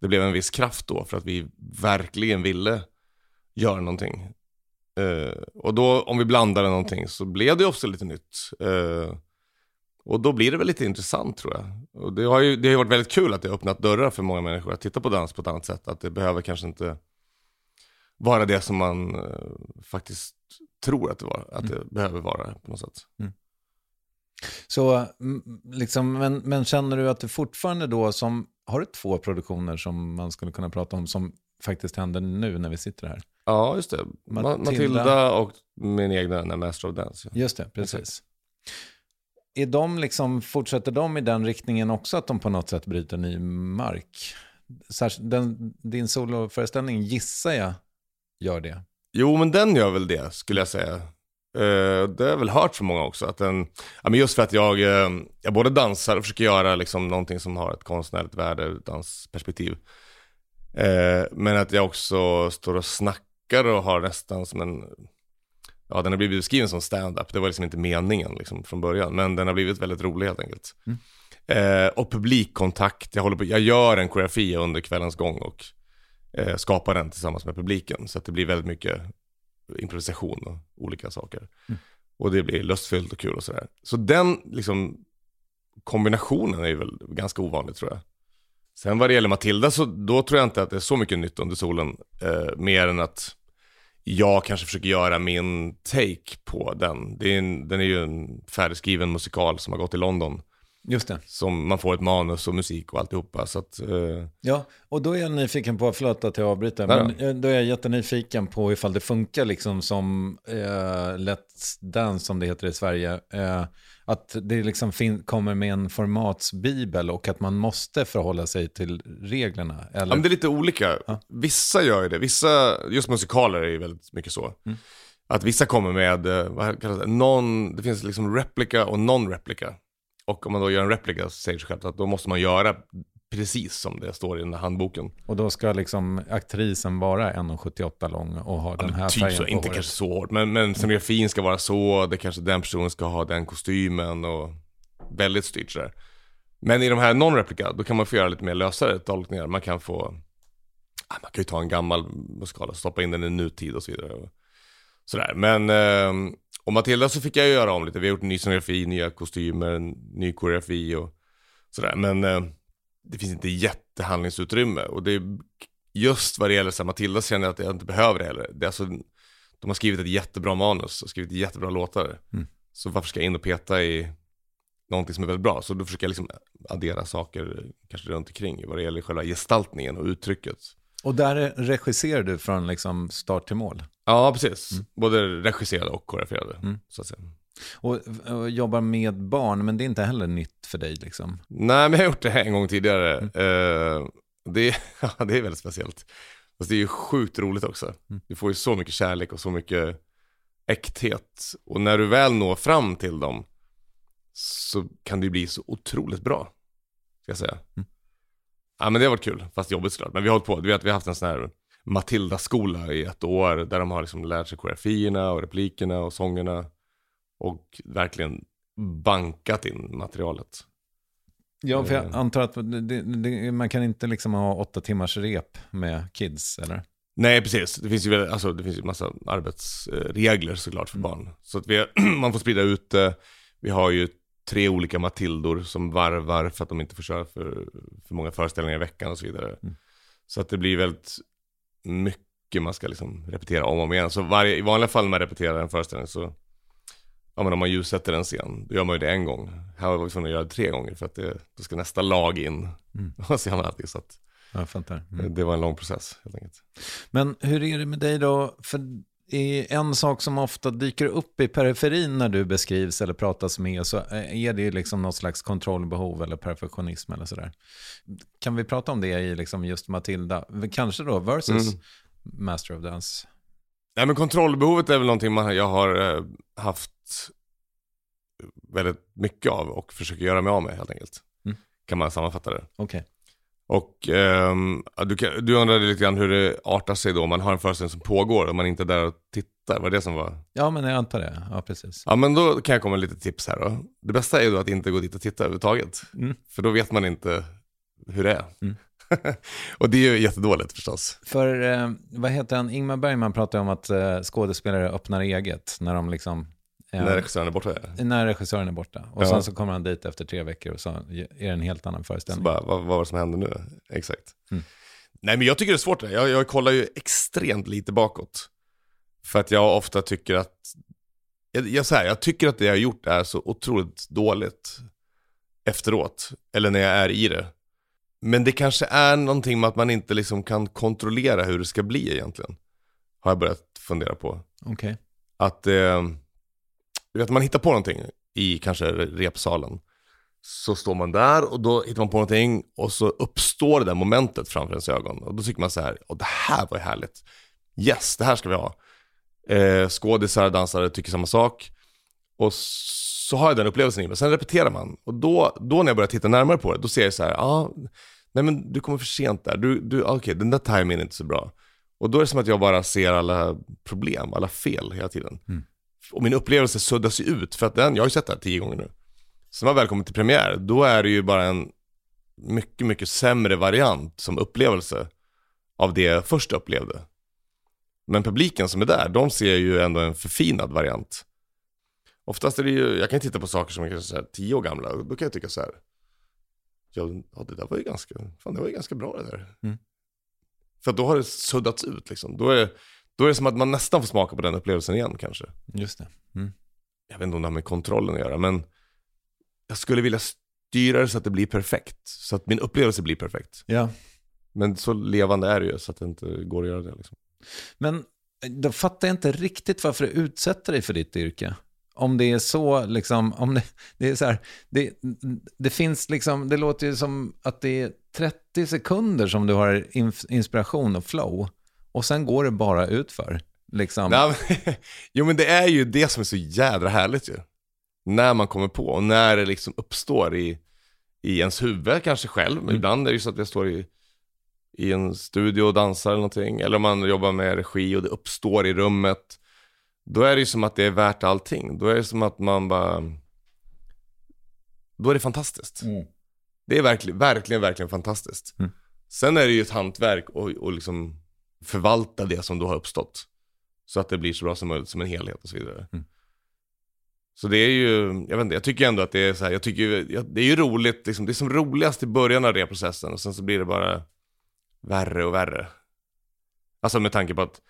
det blev en viss kraft då för att vi verkligen ville göra någonting. Eh, och då om vi blandade någonting så blev det också lite nytt. Eh, och då blir det väl lite intressant tror jag. Och det har ju det har varit väldigt kul att det har öppnat dörrar för många människor att titta på dans på ett annat sätt. Att det behöver kanske inte vara det som man eh, faktiskt tror att det, var, att det behöver vara på något sätt. Så, mm, liksom, men, men känner du att du fortfarande då som, har du två produktioner som man skulle kunna prata om som faktiskt händer nu när vi sitter här? Ja, just det. Matilda, Matilda. Och min egna Master of Dance. Ja. Just det, precis. Är de liksom, fortsätter de i den riktningen också att de på något sätt bryter ny mark? Särskilt den, din soloföreställning gissar jag gör det. Jo, men den gör väl det, skulle jag säga. Eh, det har jag väl hört från många också. Att den, ja, men just för att jag, eh, jag både dansar och försöker göra liksom någonting som har ett konstnärligt värde ur dansperspektiv. Eh, men att jag också står och snackar och har nästan som en, ja den har blivit beskriven som stand-up. Det var liksom inte meningen liksom, från början. Men den har blivit väldigt rolig helt enkelt. Eh, och publikkontakt, jag, håller på, jag gör en koreografi under kvällens gång och skapar den tillsammans med publiken. Så att det blir väldigt mycket improvisation och olika saker. Och det blir lustfyllt och kul och sådär. Så den liksom kombinationen är väl ganska ovanlig tror jag. Sen vad det gäller Matilda så då tror jag inte att det är så mycket nytt under solen. Eh, mer än att jag kanske försöker göra min take på den. Det är en, den är ju en färdigskriven musikal som har gått i London. Just det. Som man får ett manus och musik och alltihopa. Så att, eh, Ja, och då är jag nyfiken på, förlåt att jag avbryter, Nej då. men eh, då är jag jättenyfiken på ifall det funkar liksom som eh, Let's Dance som det heter i Sverige. Eh, att det liksom kommer med en formatsbibel och att man måste förhålla sig till reglerna. Ja, Eller? men det är lite olika. Vissa gör ju det. Vissa, just musikaler är ju väldigt mycket så. Mm. Att vissa kommer med, eh, vad kallas det, non, det finns liksom replika och non-replika. Och om man då gör en replika så säger sig självt att då måste man göra precis som det står i den här handboken. Och då ska liksom aktrisen vara 1,78 lång och ha den här typ färgen så, på inte håret. kanske så hårt, men, men scenografin ska vara så, det kanske den personen ska ha den kostymen och väldigt styrt sådär. Men i de här non-replika, då kan man få göra lite mer lösare tolkningar. Man kan få, man kan ju ta en gammal musikal och stoppa in den i nutid och så vidare. Och sådär. Men, eh, och Matilda så fick jag göra om lite. Vi har gjort ny scenografi, nya kostymer, ny koreografi och sådär. Men eh, det finns inte jättehandlingsutrymme. Och det är just vad det gäller så här, Matilda känner jag att jag inte behöver det heller. Det är alltså De har skrivit ett jättebra manus och skrivit jättebra låtar. Mm. Så varför ska jag in och peta i någonting som är väldigt bra? Så då försöker jag liksom addera saker kanske runt omkring vad det gäller själva gestaltningen och uttrycket. Och där regisserar du från liksom start till mål? Ja, precis. Både regisserade och koreograferade. Mm. Så att säga. Och, och jobbar med barn, men det är inte heller nytt för dig liksom? Nej, men jag har gjort det här en gång tidigare. Eh, det, ja, det är väldigt speciellt. Fast det är ju sjukt roligt också. Du får ju så mycket kärlek och så mycket äkthet. Och när du väl når fram till dem så kan det ju bli så otroligt bra. Ska jag säga. Ja men det har varit kul, fast jobbigt såklart. Men vi har hållit på, du vet vi har haft en sån här Matilda-skola i ett år där de har liksom lärt sig koreografierna och replikerna och sångerna. Och verkligen bankat in materialet. Ja, för jag Eh. antar att det, det, man kan inte liksom ha åtta timmars rep med kids, eller? Nej, precis. Det finns ju, väl- alltså, det finns ju massa arbetsregler såklart för barn. Så att vi, man får sprida ut det. Vi har ju tre olika Matildor som varvar för att de inte får köra för, för många föreställningar i veckan och så vidare. Så att det blir väldigt mycket man ska liksom repetera om och om igen. Så varje, i vanliga fall när man repeterar en föreställning så, ja men om man ljussätter en scen, då gör man ju det en gång. Här var vi tvungna att göra det tre gånger för att det, då ska nästa lag in. Och så gör man alltid så att fattar. Mm. det var en lång process helt enkelt. Men hur är det med dig då? För är en sak som ofta dyker upp i periferin när du beskrivs eller pratas med så är det liksom något slags kontrollbehov eller perfektionism eller sådär. Kan vi prata om det i liksom just Matilda? Kanske då versus Mm. Master of Dance? Nej men kontrollbehovet är väl någonting man, jag har eh, haft väldigt mycket av och försöker göra mig av med helt enkelt. Mm. Kan man sammanfatta det. Okej. Och ja, du, kan, du undrade lite grann hur det artar sig då om man har en föreställning som pågår och man inte är där och tittar. Var det som var? Ja, men jag antar det. Ja, precis. Ja men då kan jag komma med lite tips här då. Det bästa är ju då att inte gå dit och titta överhuvudtaget. Mm. För då vet man inte hur det är. Mm. och det är ju jättedåligt förstås. För eh, vad heter han? Ingmar Bergman pratar om att eh, skådespelare öppnar eget när de liksom... eh, När regissören är borta. Ja. när regissören är borta. Och Ja. sen så kommer han dit efter tre veckor och så är det en helt annan föreställning. bara, vad, vad var det som hände nu? Exakt. Mm. Nej men jag tycker det är svårt det. Jag, jag kollar ju extremt lite bakåt. För att jag ofta tycker att, jag, jag, så här, jag tycker att det jag har gjort är så otroligt dåligt efteråt. Eller när jag är i det. Men det kanske är någonting med att man inte liksom kan kontrollera hur det ska bli egentligen. Har jag börjat fundera på. Okej. Att, eh, du vet man hittar på någonting i kanske repsalen. Så står man där och då hittar man på någonting och så uppstår det där momentet framför ens ögon. Och då tycker man så här, och det här var ju härligt. Yes, det här ska vi ha. Eh, skådisar, dansare tycker samma sak. Och så har jag den upplevelsen i mig. Sen repeterar man. Och då, då när jag börjar titta närmare på det, då ser jag så här, ja, ah, nej men du kommer för sent där. Du, du, ah, okej, den där timingen är inte så bra. Och då är det som att jag bara ser alla problem, alla fel hela tiden. Mm. Och min upplevelse suddas ju ut, för att den, jag har ju sett det här tio gånger nu. Så när man väl kommer till premiär, då är det ju bara en mycket, mycket sämre variant som upplevelse av det jag först upplevde. Men publiken som är där, de ser ju ändå en förfinad variant. Oftast är det ju, jag kan titta på saker som är kanske så här tio år gamla, då kan jag tycka så här. Ja, ja det där var ju ganska, fan det var ju ganska bra det där. Mm. För då har det suddats ut liksom. Då är, då är det som att man nästan får smaka på den upplevelsen igen kanske. Just det. Mm. Jag vet inte om det har med kontrollen att göra, men jag skulle vilja styra det så att det blir perfekt. Så att min upplevelse blir perfekt. Ja. Men så levande är det ju så att det inte går att göra det. Liksom. Men då fattar jag inte riktigt varför du utsätter dig för ditt yrke. Om det är så, liksom, om det, det är så här, det, det finns liksom, det låter ju som att det är 30 sekunder som du har inspiration och flow. Och sen går det bara utför. Liksom. Nej, men, jo men det är ju det som är så jädra härligt ju. När man kommer på och när det liksom uppstår i, i ens huvud kanske själv. Men ibland är det ju så att jag står i, i en studio och dansar eller någonting. Eller om man jobbar med regi och det uppstår i rummet. Då är det ju som att det är värt allting. Då är det som att man bara... Då är det fantastiskt. Det är verkligen, verkligen, verkligen fantastiskt. Mm. Sen är det ju ett hantverk och, och liksom förvalta det som då har uppstått. Så att det blir så bra som möjligt som en helhet och så vidare. Mm. Så det är ju, jag vet inte, jag tycker ändå att det är så här, jag tycker ju, ja, det är ju roligt, liksom, det är som roligast i början av reprocessen och sen så blir det bara värre och värre. Alltså med tanke på att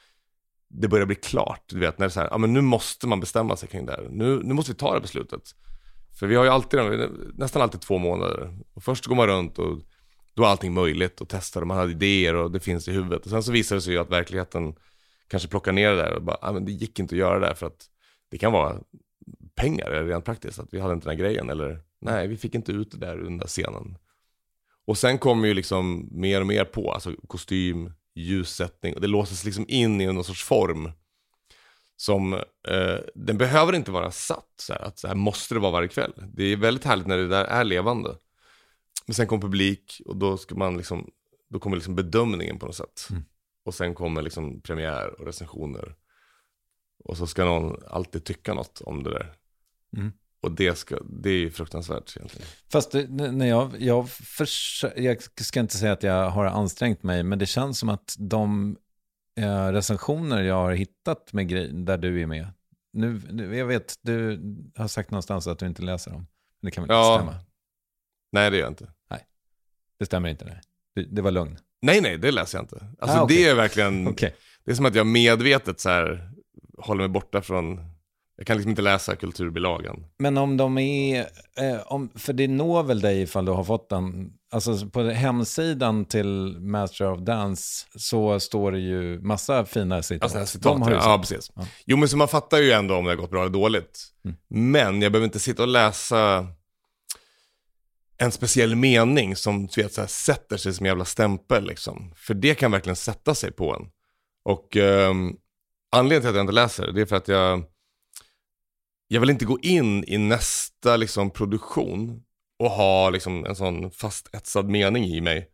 det börjar bli klart. Du vet, när det är så här, ja men nu måste man bestämma sig kring det här. Nu, nu måste vi ta det beslutet. För vi har ju alltid, nästan alltid två månader. Och först går man runt och då var allting möjligt och testa, och man hade idéer och det finns i huvudet. Och sen så visade det sig ju att verkligheten kanske plockar ner det där och bara, ja men det gick inte att göra det där för att det kan vara pengar eller rent praktiskt, att vi hade inte den här grejen eller nej, vi fick inte ut det där under scenen. Och sen kommer ju liksom mer och mer på, alltså kostym, ljussättning och det låses liksom in i någon sorts form som, eh, den behöver inte vara satt så här, att så här måste det vara varje kväll. Det är väldigt härligt när det där är levande. Men sen kommer publik och då ska man liksom, då kommer liksom bedömningen på något sätt. Mm. Och sen kommer liksom premiär och recensioner. Och så ska någon alltid tycka något om det där. Mm. Och det, ska, det är ju fruktansvärt egentligen. Fast när jag, jag, försö- jag ska inte säga att jag har ansträngt mig, men det känns som att de eh, recensioner jag har hittat med grejer där du är med, nu, jag vet, du har sagt någonstans att du inte läser dem. Men det kan väl Ja. inte stämma? Nej, det gör jag inte. Det stämmer inte, nej. Det, det var lugn. Nej, nej, det läser jag inte. Alltså Ah, okej. det är verkligen, Okej. det är som att jag medvetet så här håller mig borta från, jag kan liksom inte läsa kulturbilagan. Men om de är, eh, om, för det når väl dig ifall du har fått den, alltså på hemsidan till Master of Dance så står det ju massa fina citat. Alltså, citat, De har ja, ja, precis. Jo, men så man fattar ju ändå om det har gått bra eller dåligt. Mm. Men jag behöver inte sitta och läsa en speciell mening som du vet, så här, sätter sig som en jävla stämpel. Liksom. För det kan verkligen sätta sig på en. Och ehm, anledningen till att jag inte läser det är för att jag, jag vill inte gå in i nästa liksom, produktion och ha liksom, en sån fastetsad mening i mig.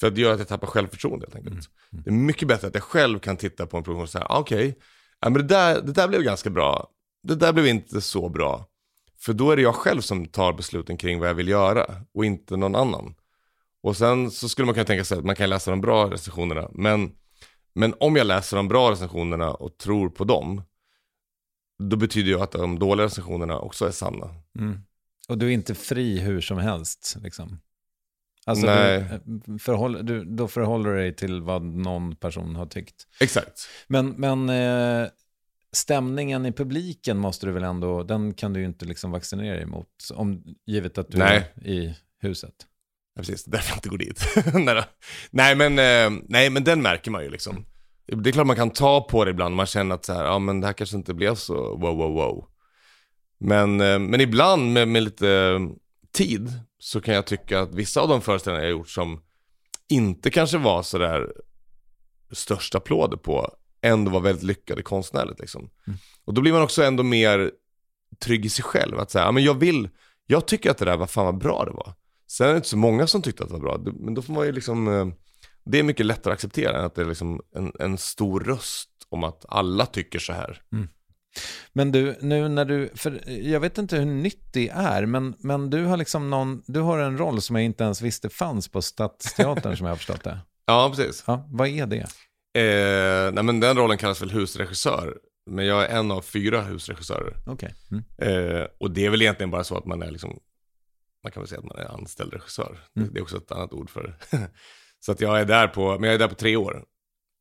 För det gör att jag tappar självförtroende helt enkelt. Det är mycket bättre att jag själv kan titta på en produktion och säga, ah, okej, ja, men det, där, det där blev ganska bra. Det där blev inte så bra. För då är det jag själv som tar besluten kring vad jag vill göra och inte någon annan. Och sen så skulle man kunna tänka sig att man kan läsa de bra recensionerna. Men, men om jag läser de bra recensionerna och tror på dem, då betyder det att de dåliga recensionerna också är sanna. Mm. Och du är inte fri hur som helst, liksom. Alltså, Nej. Du, förhåll, du, då förhåller du dig till vad någon person har tyckt. Exakt. Men, men eh, stämningen i publiken måste du väl ändå, den kan du ju inte liksom vaccinera dig emot, om, givet att du Nej. är i huset. Ja, precis, därför jag inte går dit. nej, men, eh, nej, men den märker man ju liksom. Det är klart man kan ta på det ibland, man känner att så här, ja men det här kanske inte blev så wow, wow, wow. Men, eh, men ibland med, med lite eh, tid så kan jag tycka att vissa av de föreställningar jag gjort som inte kanske var så där största applåder på, ändå var väldigt lyckade konstnärligt liksom. Och då blir man också ändå mer trygg i sig själv, att säga, ja men jag vill, jag tycker att det där var fan vad bra det var. Sen är det inte så många som tyckte att det var bra, men då får man ju liksom, eh, det är mycket lättare att acceptera än att det är liksom en, en stor röst om att alla tycker så här. Men du, nu när du, för jag vet inte hur nytt det är, men, men du har liksom någon, du har en roll som jag inte ens visste fanns på Stadsteatern som jag har förstått det. Ja, precis. Ja, vad är det? Eh, nej men den rollen kallas väl husregissör, men jag är en av fyra husregissörer. Okej. Mm. Eh, och det är väl egentligen bara så att man är liksom, man kan väl säga att man är anställd regissör. Mm. Det, det är också ett annat ord för Så att jag är där på, men jag är där på tre år.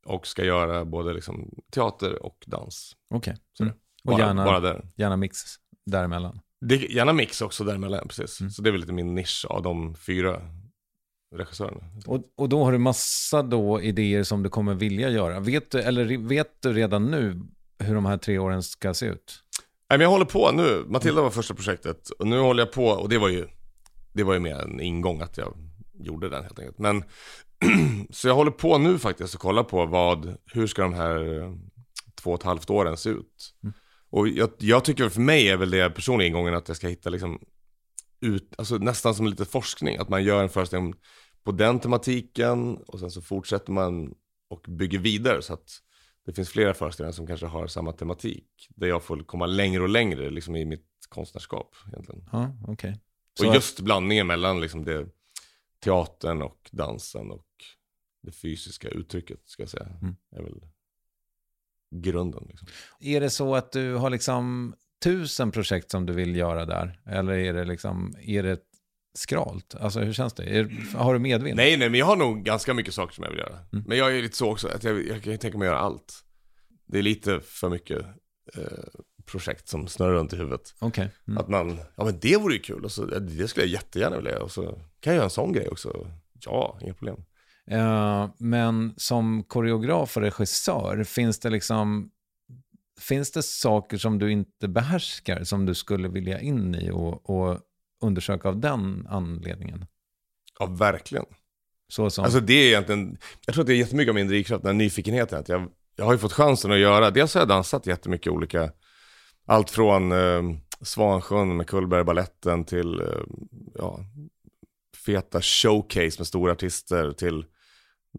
Och ska göra både liksom teater och dans. Okej. Så Mm. det- Och bara, gärna, bara där. gärna mix däremellan. Det, gärna mix också däremellan, precis. Mm. Så det är väl lite min nisch av de fyra regissörerna. Och, och då har du massa då idéer som du kommer vilja göra. Vet du, eller vet du redan nu hur de här tre åren ska se ut? Nej, men jag håller på nu. Matilda var första projektet och nu håller jag på och det var ju, det var ju mer en ingång att jag gjorde den helt enkelt. Men så jag håller på nu faktiskt och kollar på vad, hur ska de här eh, två och ett halvt åren se ut? Och jag, jag tycker för mig är väl det personliga ingången att jag ska hitta liksom ut, alltså nästan som lite forskning, att man gör en föreställning på den tematiken och sen så fortsätter man och bygger vidare så att det finns flera föreställningar som kanske har samma tematik. Där jag får komma längre och längre liksom i mitt konstnärskap egentligen. Ja, okej. Och just blandningen mellan liksom det, teatern och dansen och det fysiska uttrycket ska jag säga. Mm. Är väl grunden. Liksom. Är det så att du har liksom tusen projekt som du vill göra där? Eller är det liksom, är det skralt? Alltså hur känns det? Är, har du medvind? Nej, nej, men jag har nog ganska mycket saker som jag vill göra. Mm. Men jag är lite så också, att jag, jag kan tänka mig att göra allt. det är lite för mycket eh, projekt som snurrar runt i huvudet. Okej. Mm. Att man, ja men det vore ju kul, och så, det skulle jag jättegärna vilja göra. Och så kan jag göra en sån grej också. Ja, inga problem. Eh, men som koreograf och regissör, finns det liksom Finns det saker som du inte behärskar som du skulle vilja in i och, och undersöka av den anledningen? Ja, verkligen. Så som... Alltså det är egentligen, jag tror att det är jättemycket av min drivkraft, den här nyfikenheten. Att jag, jag har ju fått chansen att göra, dels har jag dansat jättemycket olika, allt från eh, Svansjön med Cullbergbaletten till eh, ja, feta showcase med stora artister till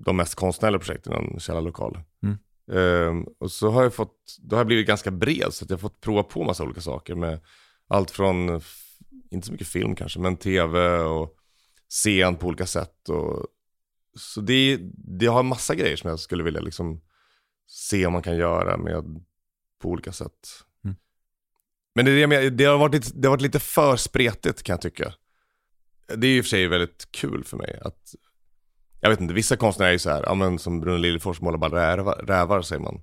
de mest konstnärliga projekten i en källarlokal. Mm. Ehm, och så har jag fått, då har jag blivit ganska bred så att jag har fått prova på massa olika saker med allt från, inte så mycket film kanske, men tv och scen på olika sätt. Och, så det, det har massa grejer som jag skulle vilja liksom se om man kan göra med på olika sätt. Mm. Men det, är det, det, har varit lite, det har varit lite för spretigt kan jag tycka. Det är i och för sig väldigt kul för mig att jag vet inte, vissa konstnärer är ju så här, ja men som Bruno Liljefors målar bara rävar, rävar säger man.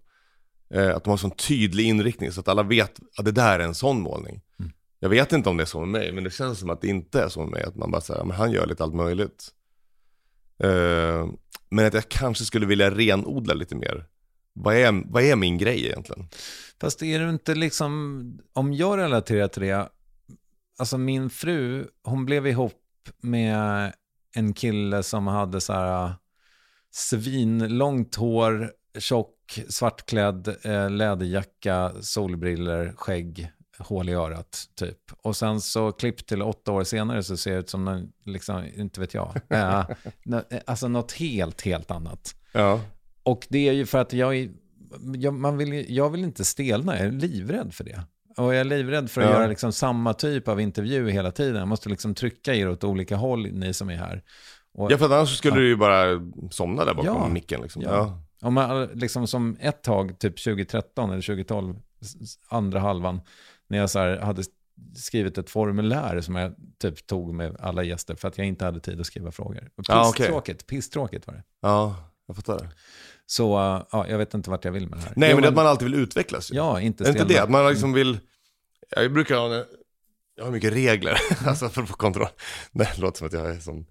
Eh, att de har sån tydlig inriktning så att alla vet att det där är en sån målning. Mm. Jag vet inte om det är så med mig, men det känns som att det inte är så med mig. Att man bara säger, ja, men han gör lite allt möjligt. Eh, men att jag kanske skulle vilja renodla lite mer. Vad är, vad är min grej egentligen? Fast är det inte liksom, om jag relaterar till det, alltså min fru, hon blev ihop med en kille som hade så här äh, svinlångt hår, tjock, svartklädd, eh, läderjacka, solbriller, skägg, hål i örat typ. Och sen så klipp till åtta år senare så ser det ut som, någon, liksom, inte vet jag, eh, nå- eh, alltså något helt, helt annat. Ja. Och det är ju för att jag, är- jag, man vill, jag vill inte stelna, jag är livrädd för det. Och jag är livrädd för att Ja. göra liksom samma typ av intervju hela tiden. Jag måste liksom trycka er åt olika håll, ni som är här. Och, Ja, för annars skulle du ju bara somna där bakom Ja. micken liksom. Ja. Ja. Om man liksom som ett tag, typ 2013 eller 2012, s- s- andra halvan, när jag så hade skrivit ett formulär som jag typ tog med alla gäster för att jag inte hade tid att skriva frågor. Och Ja. Pisstråkigt, pisstråkigt var det. ja, jag fattar. Så uh, ja, jag vet inte vart jag vill med det här. Nej, men det är att man alltid vill utvecklas ju. Ja, inte Är inte stelna. det? Att man liksom vill, jag brukar ha, jag har mycket regler, alltså för att få kontroll. Nej, det låter som att jag är som,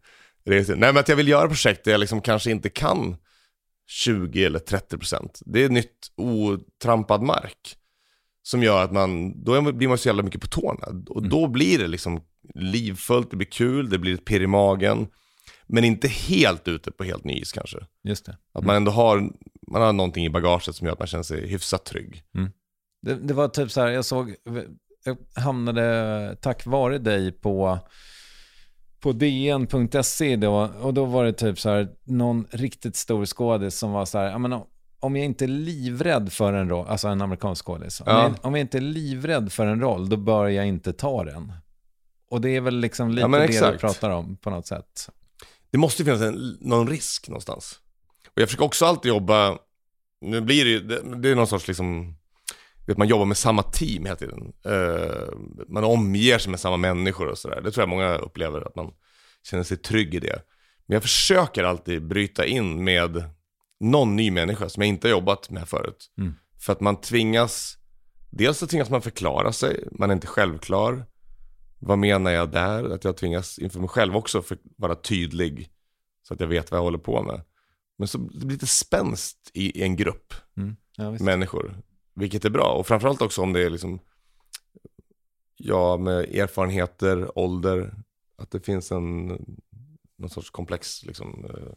nej men att jag vill göra projekt där jag liksom kanske inte kan 20 eller 30 procent. Det är nytt otrampad mark. Som gör att man, då blir man så jävla mycket på tårna. Och då blir det liksom livfullt, det blir kul, det blir ett pirr i magen. Men inte helt ute på helt ny is kanske. Just det. Att man ändå har, man har någonting i bagaget som gör att man känner sig hyfsat trygg. Det, det var typ så här, jag såg, jag hamnade tack vare dig på, på dn.se då, och då var det typ så här, någon riktigt stor skådis som var så här, jag menar, om jag inte är livrädd för en roll, alltså en amerikansk skådis, om, Ja. jag, om jag inte är livrädd för en roll, då bör jag inte ta den. Och det är väl liksom lite Ja, det du pratar om på något sätt. Det måste ju finnas en, någon risk någonstans. Och jag försöker också alltid jobba, nu blir det ju, det, det är någon sorts liksom, vet, man jobbar med samma team hela tiden. Eh, man omger sig med samma människor och sådär. Det tror jag många upplever, att man känner sig trygg i det. Men jag försöker alltid bryta in med någon ny människa som jag inte har jobbat med förut. Mm. För att man tvingas, dels så tvingas man förklara sig, man är inte självklar. Vad menar jag där? Att jag tvingas inför mig själv också för vara tydlig. Så att jag vet vad jag håller på med. Men så det blir lite spänst i, i en grupp Mm. Ja, människor. Vilket är bra. Och framförallt också om det är liksom, ja med erfarenheter, ålder. Att det finns en, någon sorts komplex liksom, eh,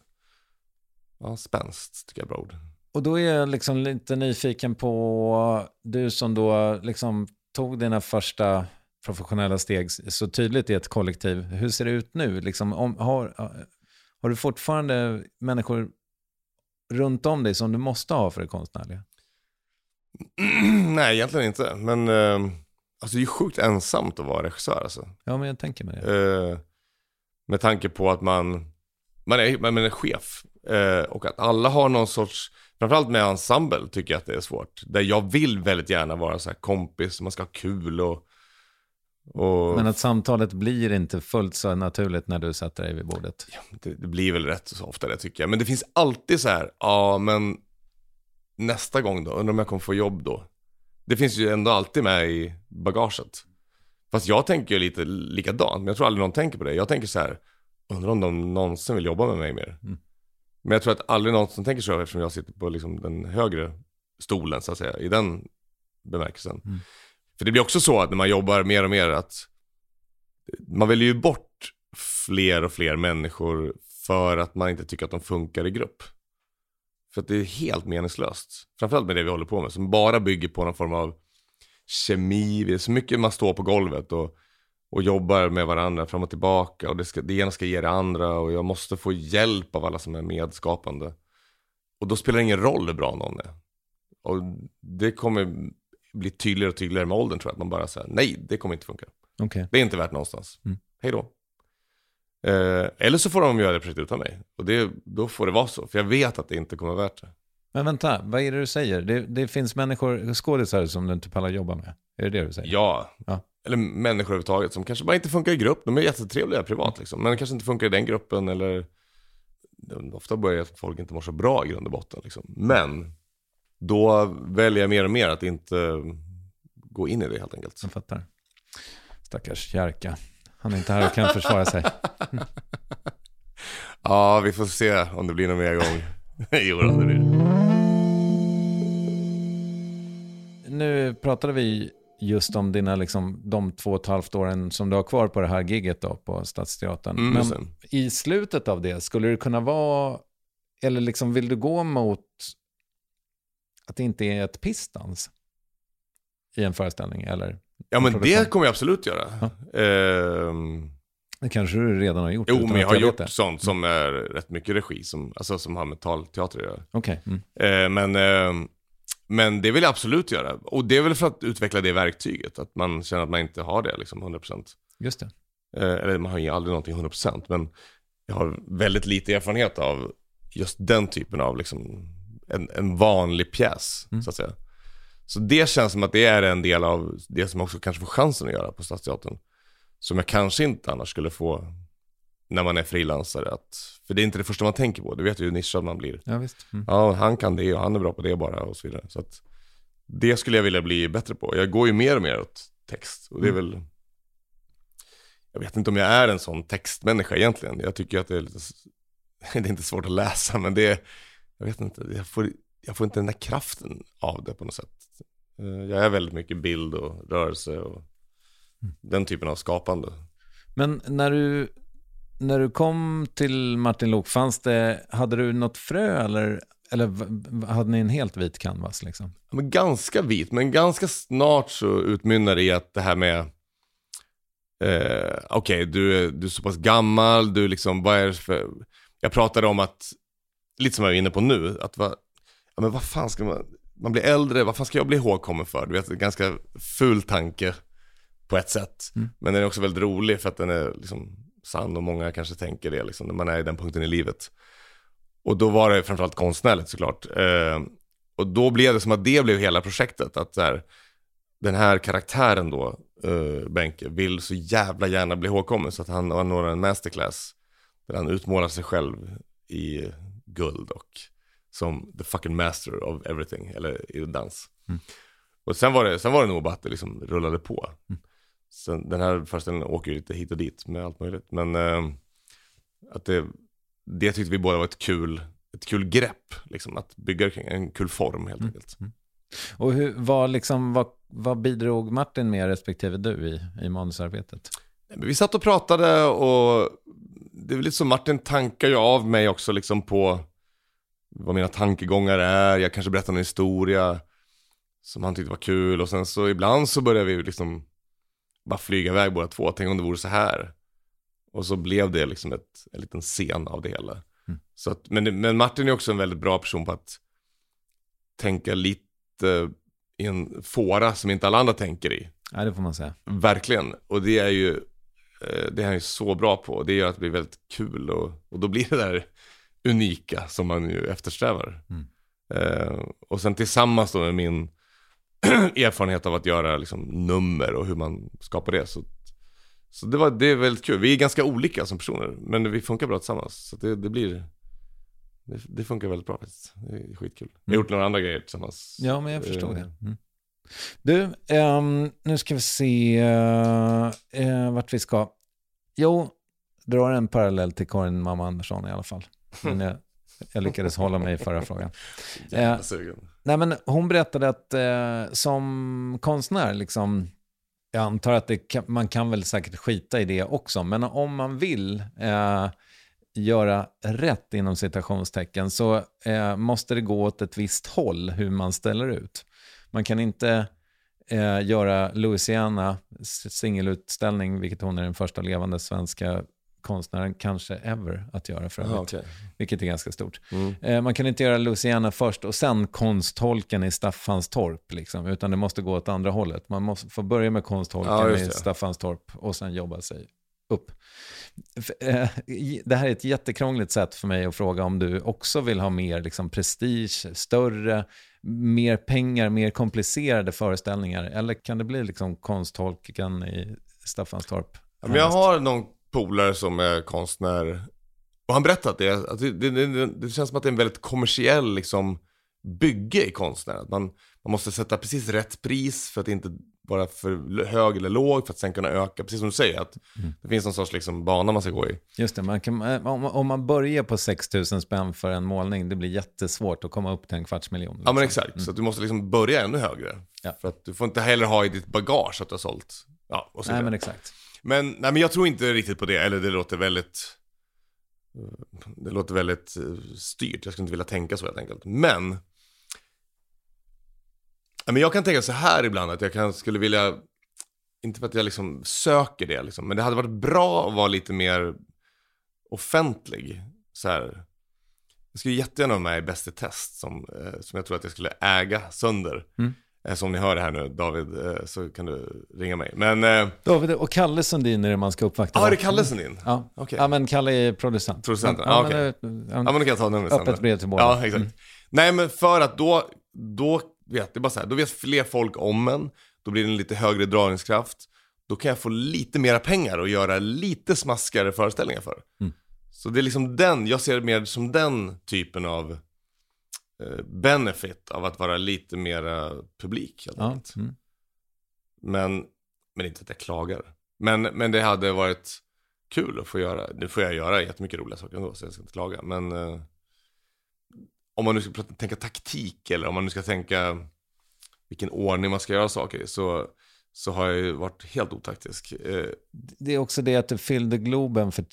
ja spänst tycker jag är bra ord. Och då är jag liksom lite nyfiken på du som då liksom tog dina första professionella steg så tydligt i ett kollektiv. Hur ser det ut nu? Liksom, om, har, har du fortfarande människor runt om dig som du måste ha för det konstnärliga? Nej, egentligen inte. Men eh, alltså det är ju sjukt ensamt att vara regissör alltså. Ja, men jag tänker mig det. Eh, med tanke på att man, man, är, man är chef. Eh, och att alla har någon sorts, framförallt med ensemble tycker jag att det är svårt. Där jag vill väldigt gärna vara så här kompis, man ska ha kul och... och Men att samtalet blir inte fullt så naturligt när du sätter dig vid bordet. det, det blir väl rätt så ofta det tycker jag. Men det finns alltid så här, ja men nästa gång då? Undrar om jag kommer få jobb då? Det finns ju ändå alltid med i bagaget. Fast jag tänker ju lite likadant, men jag tror aldrig någon tänker på det. Jag tänker så här, undrar om de någonsin vill jobba med mig mer. Mm. Men jag tror att aldrig någon som tänker så eftersom jag sitter på liksom den högre stolen så att säga, i den bemärkelsen. Mm. För det blir också så att när man jobbar mer och mer att man väljer ju bort fler och fler människor för att man inte tycker att de funkar i grupp. För att det är helt meningslöst. Framförallt med det vi håller på med, som bara bygger på någon form av kemi. Det är så mycket man står på golvet och, och jobbar med varandra fram och tillbaka. Och det, ska, det ena ska ge det andra och jag måste få hjälp av alla som är medskapande. Och då spelar det ingen roll hur bra någon är. Och det kommer bli tydligare och tydligare med åldern tror jag. Att man bara säger nej, det kommer inte funka. Okej. Det är inte värt någonstans. Mm. Hej då. Eh, eller så får de göra det projektet utan mig. Och det, då får det vara så. För jag vet att det inte kommer vara värt det. Men vänta, vad är det du säger? Det, det finns människor, skådisar som du inte pallar jobba med. Är det det du säger? Ja. Ja. Eller människor överhuvudtaget som kanske bara inte funkar i grupp. De är jättetrevliga privat liksom. Men kanske inte funkar i den gruppen eller... Ofta börjar att folk inte mår så bra i grund och botten liksom. Men då väljer jag mer och mer att inte gå in i det helt enkelt. Jag fattar. Stackars Jerka. Han är inte här och kan försvara sig. Ja, vi får se om det blir någon mer gång. jo, det blir det. Nu pratade vi just om dina, liksom, de två och ett halvt åren som du har kvar på det här giget då, på Stadsteatern. Mm, Men i slutet av det, skulle det kunna vara, eller liksom vill du gå mot att det inte är ett pissdans i en föreställning? Eller Ja, men produktion? det kommer jag absolut göra. Ehm, Det kanske du redan har gjort. jo, men jag har vet gjort det. sånt som är rätt mycket regi, som, alltså, som har med talteater att göra. Okej. Mm. Eh, men, eh, men det vill jag absolut göra. Och det är väl för att utveckla det verktyget. Att man känner att man inte har det liksom 100%. Just det. Eh, eller man har ju aldrig någonting 100%. Men jag har väldigt lite erfarenhet av just den typen av liksom, en, en vanlig pjäs. Så att säga. Så det känns som att det är en del av det som också kanske får chansen att göra på Stadsteatern. Som jag kanske inte annars skulle få när man är frilansare. För det är inte det första man tänker på. Det vet ju hur nischad man blir. Ja, visst. Mm. Ja, han kan det och han är bra på det bara och så vidare. Så att det skulle jag vilja bli bättre på. Jag går ju mer och mer åt text och det är väl Jag vet inte om jag är en sån textmänniska egentligen. Jag tycker att det är lite Det är inte svårt att läsa men det är Jag vet inte, jag får, jag får inte den där kraften av det på något sätt. Eh, Jag är väldigt mycket bild och rörelse och den typen av skapande. Men när du, när du kom till Martin Lok, fanns det, hade du något frö eller, eller hade ni en helt vit canvas liksom? Ja, men ganska vit, men ganska snart så utmynnar det i att det här med eh, Okej, du, är- du är så pass gammal, du liksom, vad är det för Jag pratade om att, lite som jag är inne på nu, att vad, ja men vad fan ska man, man blir äldre, vad fan ska jag bli ihågkommen för? Du vet, en ganska ful tanke på ett sätt. Men den är också väldigt rolig för att den är liksom sann och många kanske tänker det liksom, när man är i den punkten i livet. Och då var det framförallt konstnärligt såklart. Eh, och då blev det som att det blev hela projektet. Att här, den här karaktären då, eh, Benke, vill så jävla gärna bli ihågkommen så att han, når en masterclass. Där han utmålar sig själv i guld och som the fucking master of everything, eller i dans. Och sen var, det, sen var det nog bara att det liksom rullade på. Sen, den här föreställningen åker ju lite hit och dit med allt möjligt. Men eh, att det, det tyckte vi båda var ett kul, ett kul grepp, liksom, att bygga kring en kul form helt enkelt. Och hur, vad, liksom, vad, vad bidrog Martin med respektive du i, i manusarbetet? Vi satt och pratade och det är väl lite så Martin tankar ju av mig också liksom på vad mina tankegångar är. Jag kanske berättar en historia som han tyckte var kul och sen så ibland så började vi liksom bara flyga iväg båda två. Tänk om det vore så här. Och så blev det liksom ett, en liten scen av det hela. Så att, men, men Martin är också en väldigt bra person på att tänka lite i en fåra som inte alla andra tänker i. Ja, det får man säga. Verkligen. Och det är ju, eh, det är han ju så bra på. Det gör att det blir väldigt kul och, och då blir det där unika som man ju eftersträvar. Eh, och sen tillsammans då med min erfarenhet av att göra liksom nummer och hur man skapar det. Så, så det, var, det är väldigt kul. Vi är ganska olika som personer, men vi funkar bra tillsammans. Så det, det blir, det, det funkar väldigt bra faktiskt. Det är skitkul. Jag har gjort några andra grejer tillsammans. Ja, men jag förstår Eh, det. Mm. Du, ehm, nu ska vi se eh, eh, vart vi ska. Jo, drar en parallell till Karin Mamma Andersson i alla fall. Men jag, jag lyckades hålla mig i förra frågan. Eh. Nej, men hon berättade att eh, som konstnär, liksom, jag antar att kan, man kan väl säkert skita i det också, men om man vill eh, göra rätt inom citationstecken så eh, måste det gå åt ett visst håll hur man ställer ut. Man kan inte eh, göra Louisiana singelutställning, vilket hon är den första levande svenska konstnären, kanske ever, att göra för övrigt. Jaha, okej. Vilket är ganska stort. Mm. Eh, man kan inte göra Louisiana först och sen konstholken i Staffanstorp, liksom, utan det måste gå åt andra hållet. Man måste få börja med konstholken Ja, just i. Staffanstorp och sen jobba sig upp. Eh, Det här är ett jättekrångligt sätt för mig att fråga om du också vill ha mer liksom, prestige, större, mer pengar, mer komplicerade föreställningar. Eller kan det bli liksom konstholken i Staffanstorp? Men jag har någon polare som är konstnär. Och han berättat det, att det, det, det, det känns som att det är en väldigt kommersiell liksom, bygge i konstnär. Att man, man måste sätta precis rätt pris för att inte vara för hög eller låg för att sen kunna öka. Precis som du säger, att det finns någon sorts liksom, bana man ska gå i. Just det, man kan, eh, om, om man börjar på 6 000 spänn för en målning, det blir jättesvårt att komma upp till en kvarts miljon. Ja men liksom. exakt, så att du måste liksom börja ännu högre. Ja. För att du får inte heller ha i ditt bagage att du har sålt. Ja, och så Nej, men exakt. Men, nej, men jag tror inte riktigt på det, eller det låter väldigt eh, Det låter väldigt eh, styrt, jag skulle inte vilja tänka så helt enkelt. Men Men jag kan tänka så här ibland att jag kan, skulle vilja Inte för att jag liksom söker det liksom, men det hade varit bra att vara lite mer offentlig. Så här. Jag skulle jättegärna vara med i Bäst i test som, eh, som jag tror att jag skulle äga sönder. Mm. Eh, Så om ni hör det här nu, David, eh, så kan du ringa mig. Men, eh, David och Kalle Sundin är det man ska uppvakta. Ja, är det Kalle Sundin? Ja. Okej. ja, men Kalle är producent. Producenten, ja, men, okej. eh, Ja men då kan jag ta numret sen. Öppet brev till båda. Ja, exakt. Mm. Nej men för att då, då vet det bara så här, då vet fler folk om en, då blir det en lite högre dragningskraft, då kan jag få lite mera pengar och göra lite smaskigare föreställningar för. Mm. Så det är liksom den, jag ser det mer som den typen av benefit av att vara lite mera publik. Helt Ja, mm. Men, men inte att jag klagar. Men, men det hade varit kul att få göra. Nu får jag göra jättemycket roliga saker ändå, så jag ska inte klaga. Men eh, om man nu ska tänka taktik eller om man nu ska tänka vilken ordning man ska göra saker i, så, så har jag ju varit helt otaktisk. Eh, Det är också det att du fyllde Globen för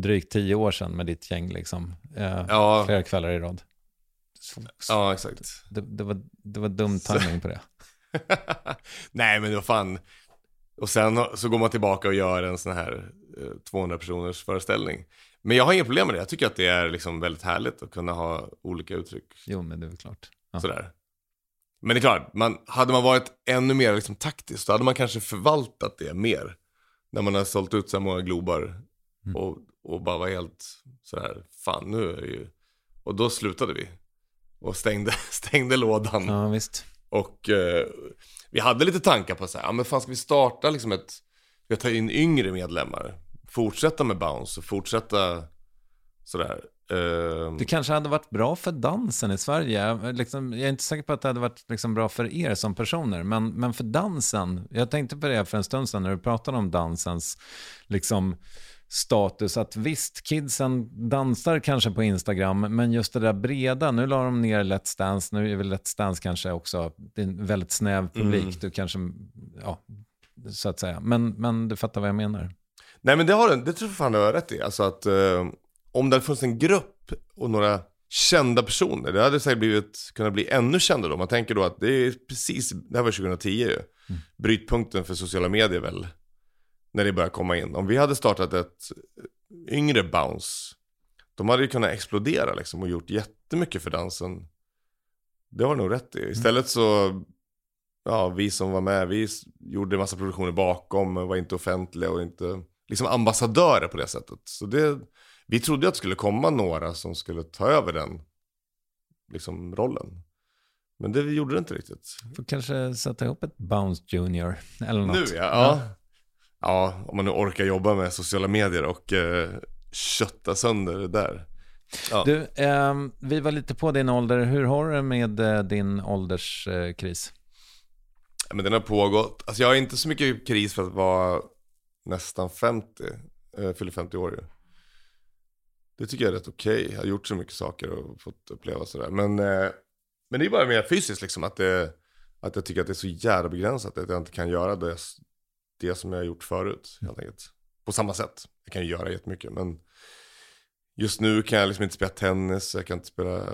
drygt tio år sedan med ditt gäng, liksom. Eh, Ja. Flera kvällar i rad. Ja, exakt. Det, det, var, det var dum timing på det. Nej, men vad fan. Och sen så går man tillbaka och gör en sån här eh, 200 personers föreställning. Men jag har inga problem med det. Jag tycker att det är liksom väldigt härligt att kunna ha olika uttryck. Jo, men det är väl klart. Ja. Sådär. Men det är klart, man, hade man varit ännu mer liksom taktisk, då hade man kanske förvaltat det mer. När man har sålt ut så här många globar Mm. och, och bara var helt sådär, fan nu är det ju... Och då slutade vi. Och stängde, stängde lådan. Ja, visst. Och eh, vi hade lite tankar på så här, ja men fan ska vi starta liksom ett, vi ta in yngre medlemmar? Fortsätta med bounce och fortsätta sådär. Eh, Det kanske hade varit bra för dansen i Sverige. Jag, liksom, jag är inte säker på att det hade varit liksom bra för er som personer, men, men för dansen. Jag tänkte på det för en stund sedan när du pratade om dansens liksom, status. Att visst, kidsen dansar kanske på Instagram, men just det där breda, nu la de ner Let's Dance, nu är väl Let's Dance kanske också, det är en väldigt snäv publik, Mm. du kanske, ja, så att säga. Men, men du fattar vad jag menar. Nej men det har det tror jag fan du har rätt i. Alltså att eh, om det hade funnits en grupp och några kända personer, det hade säkert blivit, kunnat bli ännu kändare då. Man tänker då att det är precis, det här var 2010 ju, brytpunkten för sociala medier väl, när det började komma in. Om vi hade startat ett yngre bounce, de hade ju kunnat explodera liksom och gjort jättemycket för dansen. Det har du nog rätt i. Istället så, ja vi som var med, vi gjorde massa produktioner bakom, var inte offentliga och inte liksom ambassadörer på det sättet. Så det, vi trodde att det skulle komma några som skulle ta över den liksom rollen. Men det gjorde det inte riktigt. Får kanske sätta ihop ett Bounce Junior eller något. Nu ja, ja. Ja, om man nu orkar jobba med sociala medier och eh, kötta sönder det där. Ja. Du, ehm, vi var lite på din ålder. Hur har du det med eh, din ålderskris? Ja, Men den har pågått. Alltså jag har inte så mycket kris för att vara nästan 50. Eh, fyller 50 år ju. Det tycker jag är rätt okej. Jag har gjort så mycket saker och fått uppleva sådär. Men, eh, men det är bara mer fysiskt liksom. Att, det, att jag tycker att det är så jävla begränsat. Att jag inte kan göra det, det som jag har gjort förut. Helt enkelt. På samma sätt. Jag kan ju göra jättemycket. Men just nu kan jag liksom inte spela tennis. Jag kan inte spela,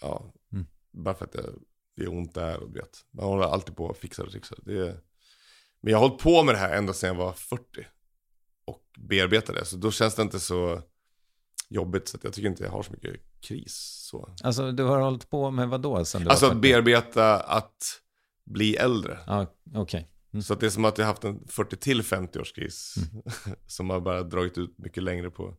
ja, Mm. bara för att det, det är ont där och du vet. Man håller alltid på och fixar och trixar. Det är, men jag har hållit på med det här ända sedan jag var 40. Och bearbetar det. Så då känns det inte så jobbigt. Så jag tycker inte jag har så mycket kris. Så. Alltså, du har hållit på med vad då? Sen du Alltså att 40? bearbeta att bli äldre. Ja, okej. Mm. Så att det är som att jag har haft en 40 till 50 årskris. som har bara dragit ut mycket längre på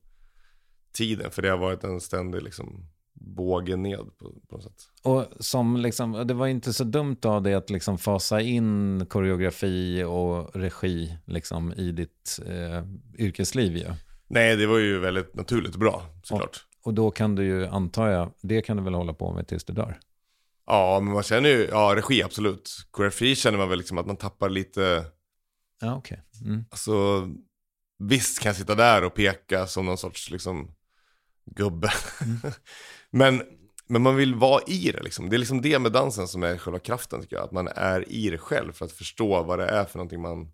tiden. För det har varit en ständig liksom båge ned på, på något sätt. Och som liksom, det var inte så dumt av dig att liksom fasa in koreografi och regi liksom i ditt eh, yrkesliv ju. Nej, det var ju väldigt naturligt och bra såklart. Och då kan du ju, antar jag, det kan du väl hålla på med tills du dör? Ja, men man känner ju, ja regi absolut. Koreografi känner man väl liksom att man tappar lite, Ja, okej. Mm. alltså visst kan jag sitta där och peka som någon sorts liksom gubbe. men, men man vill vara i det liksom. Det är liksom det med dansen som är själva kraften tycker jag. Att man är i det själv för att förstå vad det är för någonting man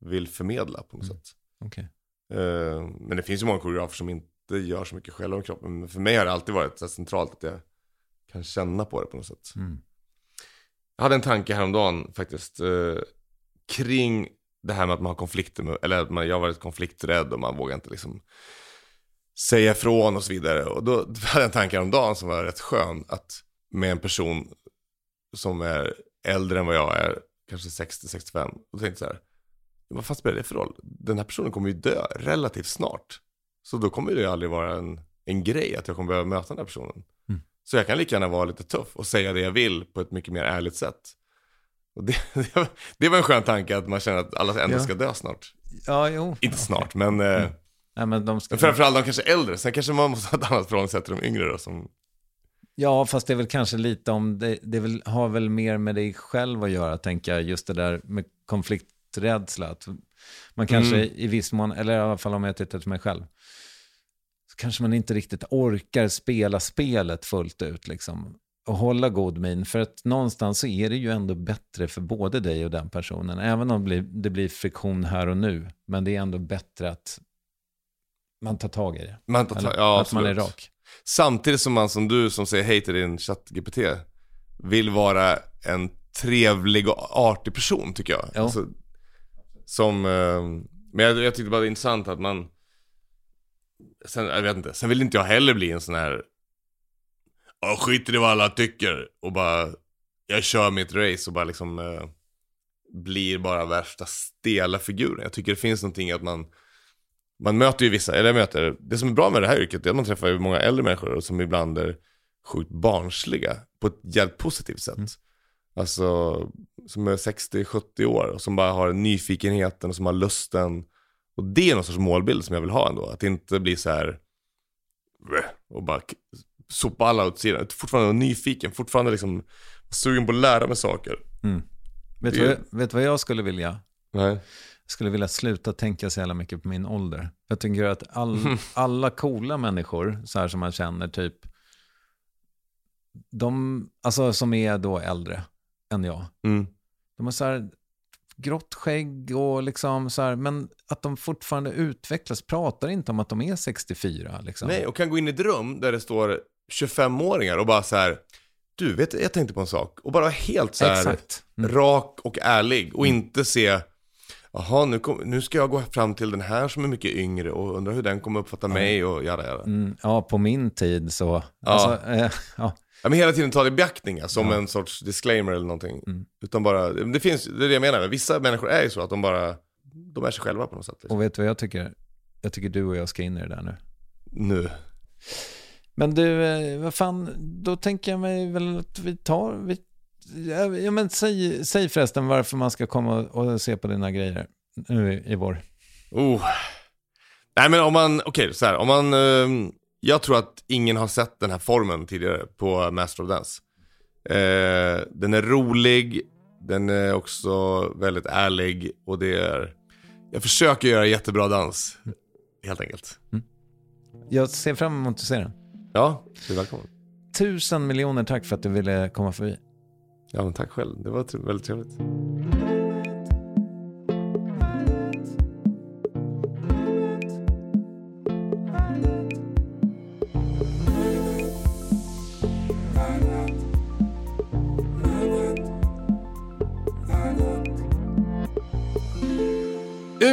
vill förmedla på något sätt. Okej. Eh, men det finns ju många koreografer som inte gör så mycket själva med kroppen. Men för mig har det alltid varit centralt att jag kan känna på det på något sätt. Mm. Jag hade en tanke häromdagen faktiskt eh, kring det här med att man har konflikter med, eller att man, jag har varit konflikträdd och man vågar inte liksom säga ifrån och så vidare. Och då, hade jag en tanke häromdagen som var rätt skön, att med en person som är äldre än vad jag är, kanske 60-65, och tänkte så här, vad fan spelar det för roll? Den här personen kommer ju dö relativt snart. Så då kommer det ju aldrig vara en, en grej att jag kommer behöva möta den här personen. Mm. Så jag kan lika gärna vara lite tuff och säga det jag vill på ett mycket mer ärligt sätt. Det, det, var, det var en skön tanke att man känner att alla ändå Ja. ska dö snart. Ja, jo. Inte snart, men, eh, Nej, men de ska... men framförallt de kanske är äldre. Sen kanske man måste ha ett annat förhållningssätt till de yngre då. Som, Ja, fast det är väl kanske lite om, det, det väl, har väl mer med dig själv att göra, tänker jag, just det där med konflikträdsla. Att man kanske Mm. i viss mån, eller i alla fall om jag tittar till mig själv, så kanske man inte riktigt orkar spela spelet fullt ut liksom. Och hålla god min, för att någonstans så är det ju ändå bättre för både dig och den personen. Även om det blir, det blir friktion här och nu, men det är ändå bättre att man tar tag i det. man tar, Eller ja, att man är absolut. rak. Samtidigt som man som du som säger hej till din chatt-GPT vill vara en trevlig och artig person tycker jag. Ja. Alltså, som, eh, men jag, jag tyckte bara det är intressant att man, sen, jag vet inte, sen vill inte jag heller bli en sån här, ja skiter i vad alla tycker och bara, jag kör mitt race och bara liksom eh, blir bara värsta stela figuren. Jag tycker det finns någonting att man man möter ju vissa, eller möter, det som är bra med det här yrket är att man träffar ju många äldre människor som ibland är sjukt barnsliga på ett jävligt positivt sätt. Alltså, som är 60-70 år och som bara har nyfikenheten och som har lusten. Och det är någon sorts målbild som jag vill ha ändå. Att inte bli så här och bara sopa alla åt sidan. Fortfarande nyfiken, fortfarande liksom sugen på att lära mig saker. Vet du Det- vad, vad jag skulle vilja? Nej. Jag skulle vilja sluta tänka så jävla mycket på min ålder. Jag tycker att all, alla coola människor, så här som man känner, typ, de, alltså som är då äldre än jag, Mm. de har så här grått skägg och liksom så här, men att de fortfarande utvecklas, pratar inte om att de är 64 liksom. Nej, och kan gå in i ett rum där det står 25-åringar och bara så här, du vet jag tänkte på en sak. Och bara vara helt så här. Mm. rak och ärlig och inte se, jaha nu, kom, nu ska jag gå fram till den här som är mycket yngre och undrar hur den kommer uppfatta mig och jada jada. Mm, ja, på min tid så, alltså, eh, ja. Ja, men hela tiden ta det i beaktning, ja, som en sorts disclaimer eller någonting. Mm. Utan bara, det finns, det är det jag menar, vissa människor är ju så att de bara, de är sig själva på något sätt. Liksom. Och vet du vad jag tycker? Jag tycker du och jag ska in i det där nu. Nu. Men du, eh, vad fan, då tänker jag mig väl att vi tar, vi, ja, ja, men säg, säg förresten varför man ska komma och, se på dina grejer nu i, i vår. Oh. Nej men om man, okej så här, om man, eh, Jag tror att ingen har sett den här formen tidigare på Master of Dance. Eh, den är rolig, den är också väldigt ärlig och det är... Jag försöker göra jättebra dans, helt enkelt. Jag ser fram emot att se den. Ja, du är välkommen. Tusen miljoner tack för att du ville komma förbi. Ja, men tack själv. Det var väldigt trevligt.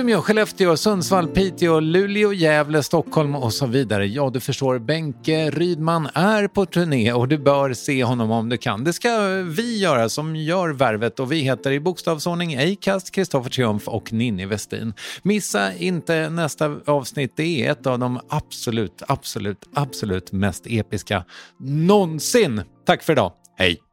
Umeå, Skellefteå, Sundsvall, Piteå, Luleå, Gävle, Stockholm och så vidare. Ja, du förstår, Benke Rydman är på turné och du bör se honom om du kan. Det ska vi göra som gör värvet och vi heter i bokstavsordning Acast, Kristoffer Triumf och Ninni Westin. Missa inte nästa avsnitt, det är ett av de absolut, absolut, absolut mest episka någonsin. Tack för idag, hej!